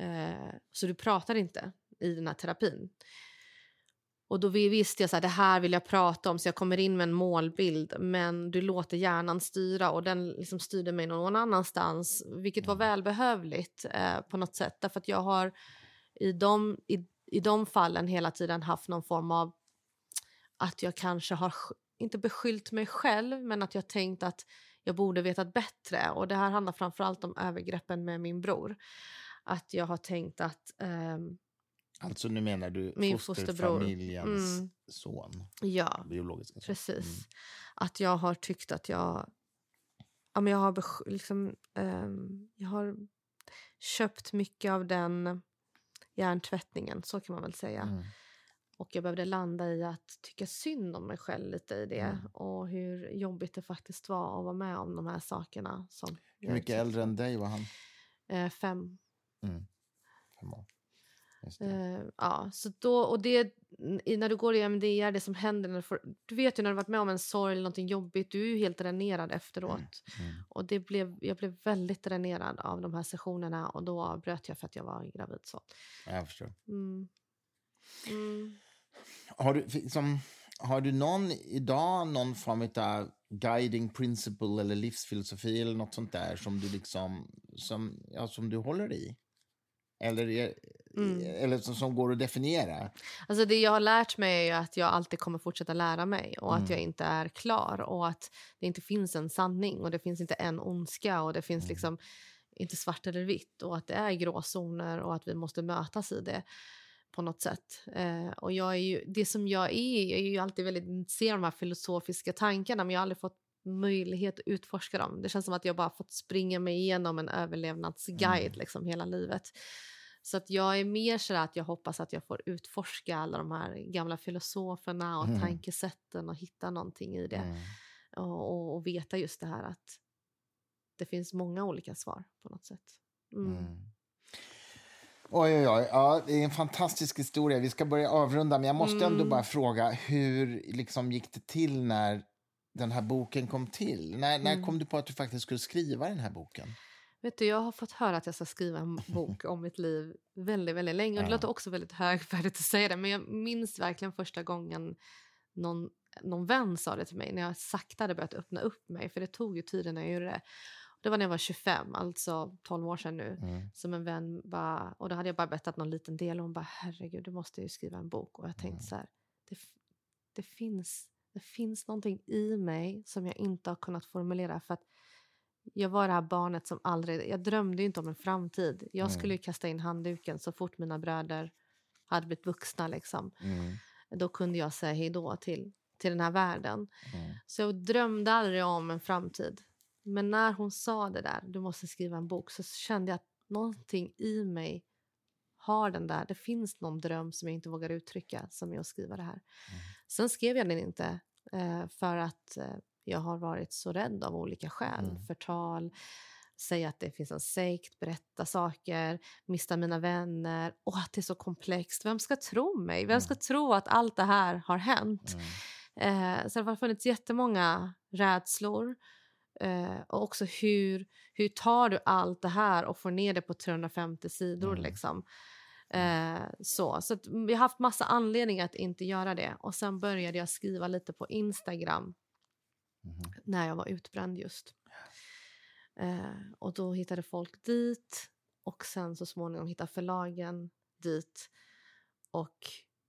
Eh, så du pratar inte i den här terapin. Och då visste jag att det här vill jag prata om så jag kommer in med en målbild men du låter hjärnan styra och den liksom styrde mig någon annanstans vilket var mm. välbehövligt eh, på något sätt därför att jag har i de, i, i de fallen hela tiden haft någon form av att jag kanske har inte beskyllt mig själv men att jag tänkt att jag borde vetat bättre. Och Det här handlar framförallt om övergreppen med min bror. Att jag har tänkt att... Um, alltså nu menar du min fosterfamiljens mm. son? Ja, biologiska son. precis. Mm. Att jag har tyckt att jag... Ja, men jag, har liksom, um, jag har köpt mycket av den hjärntvättningen, så kan man väl säga. Mm. Och jag behövde landa i att tycka synd om mig själv lite i det. Mm. Och hur jobbigt det faktiskt var att vara med om de här sakerna. Som hur mycket äldre än dig var han? Eh, fem. Mm. Fem år. Eh, ja, så då, och det, när du går i MDR, det som händer, när du, får, du vet ju när du varit med om en sorg eller något jobbigt, du är ju helt dränerad efteråt. Mm. Mm. Och det blev, jag blev väldigt dränerad av de här sessionerna och då bröt jag för att jag var gravid. Så. Jag förstår. Mm. Mm. Har, du, liksom, har du någon idag någon form av guiding principle eller livsfilosofi eller något sånt där som du liksom som, ja, som du håller i? Eller, mm. eller som, som, går att definiera? Alltså det jag har lärt mig är att jag alltid kommer fortsätta lära mig och mm. att jag inte är klar och att det inte finns en sanning och det finns inte en ondska och det finns mm. liksom inte svart eller vitt och att det är gråzoner och att vi måste mötas i det på något sätt. Eh, och jag är ju, det som jag är, jag är ju alltid väldigt intresserad av de här filosofiska tankarna men jag har aldrig fått möjlighet att utforska dem. Det känns som att jag bara fått springa mig igenom en överlevnadsguide mm. liksom hela livet. Så att jag är mer så att jag hoppas att jag får utforska alla de här gamla filosoferna och mm. tankesätten och hitta någonting i det. Mm. Och, och, och, veta just det här att det finns många olika svar på något sätt. Mm. Oj, oj, oj. Ja, det är en fantastisk historia. Vi ska börja avrunda, men jag måste mm. ändå bara fråga hur liksom, gick det till när den här boken kom till? När, mm. när kom du på att du faktiskt skulle skriva den här boken? Vet du, jag har fått höra att jag ska skriva en bok om mitt liv väldigt, väldigt länge. Och det låter också väldigt högfärdigt att säga det, men jag minns verkligen första gången någon, någon vän sa det till mig när jag sakta hade börjat öppna upp mig, för det tog ju tid när jag gjorde det. Det var när jag var 25, alltså 12 år sedan nu. Mm. Som en vän bara, och då hade jag bara berättat någon liten del och hon bara herregud du måste ju skriva en bok. Och jag tänkte mm. så här, det, det, finns, det finns någonting i mig som jag inte har kunnat formulera för att jag var det här barnet som aldrig, jag drömde inte om en framtid. Jag mm. skulle kasta in handduken så fort mina bröder hade blivit vuxna. Liksom. Mm. Då kunde jag säga hej då till, till den här världen. Mm. Så jag drömde aldrig om en framtid. Men när hon sa det där, du måste skriva en bok, så kände jag att någonting i mig har den där, det finns någon dröm som jag inte vågar uttrycka som är att skriva det här. Mm. Sen skrev jag den inte eh, för att eh, jag har varit så rädd av olika skäl. Mm. Förtal, säga att det finns en sekt, berätta saker, mista mina vänner och att det är så komplext. Vem ska tro mig? Vem ska mm. tro att allt det här har hänt? Mm. Eh, så det har funnits jättemånga rädslor. Eh, och också hur, hur tar du allt det här och får ner det på 350 sidor? Mm. Liksom. Mm. Eh, så så vi har haft massa anledningar att inte göra det. Och Sen började jag skriva lite på Instagram mm. när jag var utbränd just. Eh, och Då hittade folk dit och sen så småningom hittade förlagen dit. Och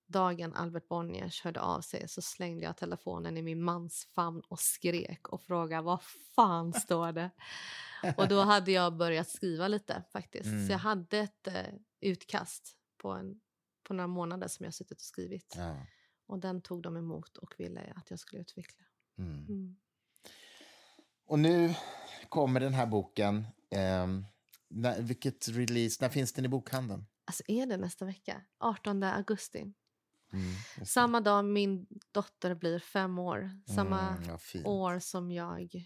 dagen Albert Bonniers hörde av sig så slängde jag telefonen i min mans famn och skrek och frågade vad fan står det? och då hade jag börjat skriva lite faktiskt. Mm. Så jag mm. hade ett uh, utkast på, en, på några månader som jag suttit och skrivit. Ja. Och den tog de emot och ville att jag skulle utveckla. Mm. Mm. Och nu kommer den här boken. Eh, när, vilket release, när finns den i bokhandeln? Alltså är det nästa vecka? 18 augusti. Mm, samma dag min dotter blir fem år. Samma mm, ja, år som jag...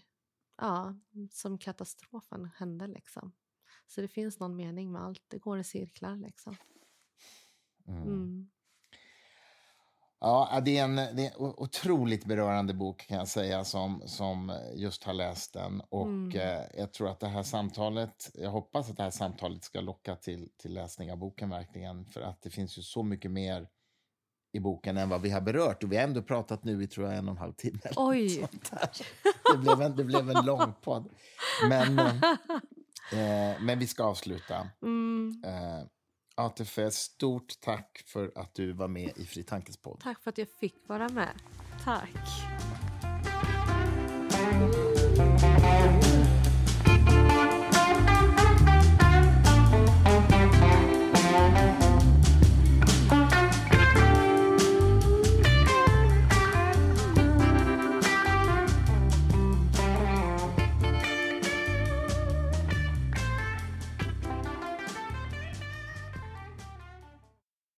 Ja, som katastrofen hände. Liksom. Så det finns någon mening med allt. Det går i cirklar. Liksom. Mm. mm. Ja, det är, en, det är en otroligt berörande bok kan jag säga som, som just har läst den. Och mm. eh, jag tror att det här samtalet, jag hoppas att det här samtalet ska locka till, till läsning av boken verkligen. För att det finns ju så mycket mer i boken än vad vi har berört. Och vi har ändå pratat nu i tror jag, en och en halv timme. Oj! Det blev, en, det blev en lång podd. Men, eh, men vi ska avsluta. Mm. Eh, ATF, stort tack för att du var med i Fri Tankes podd. Tack för att jag fick vara med. Tack.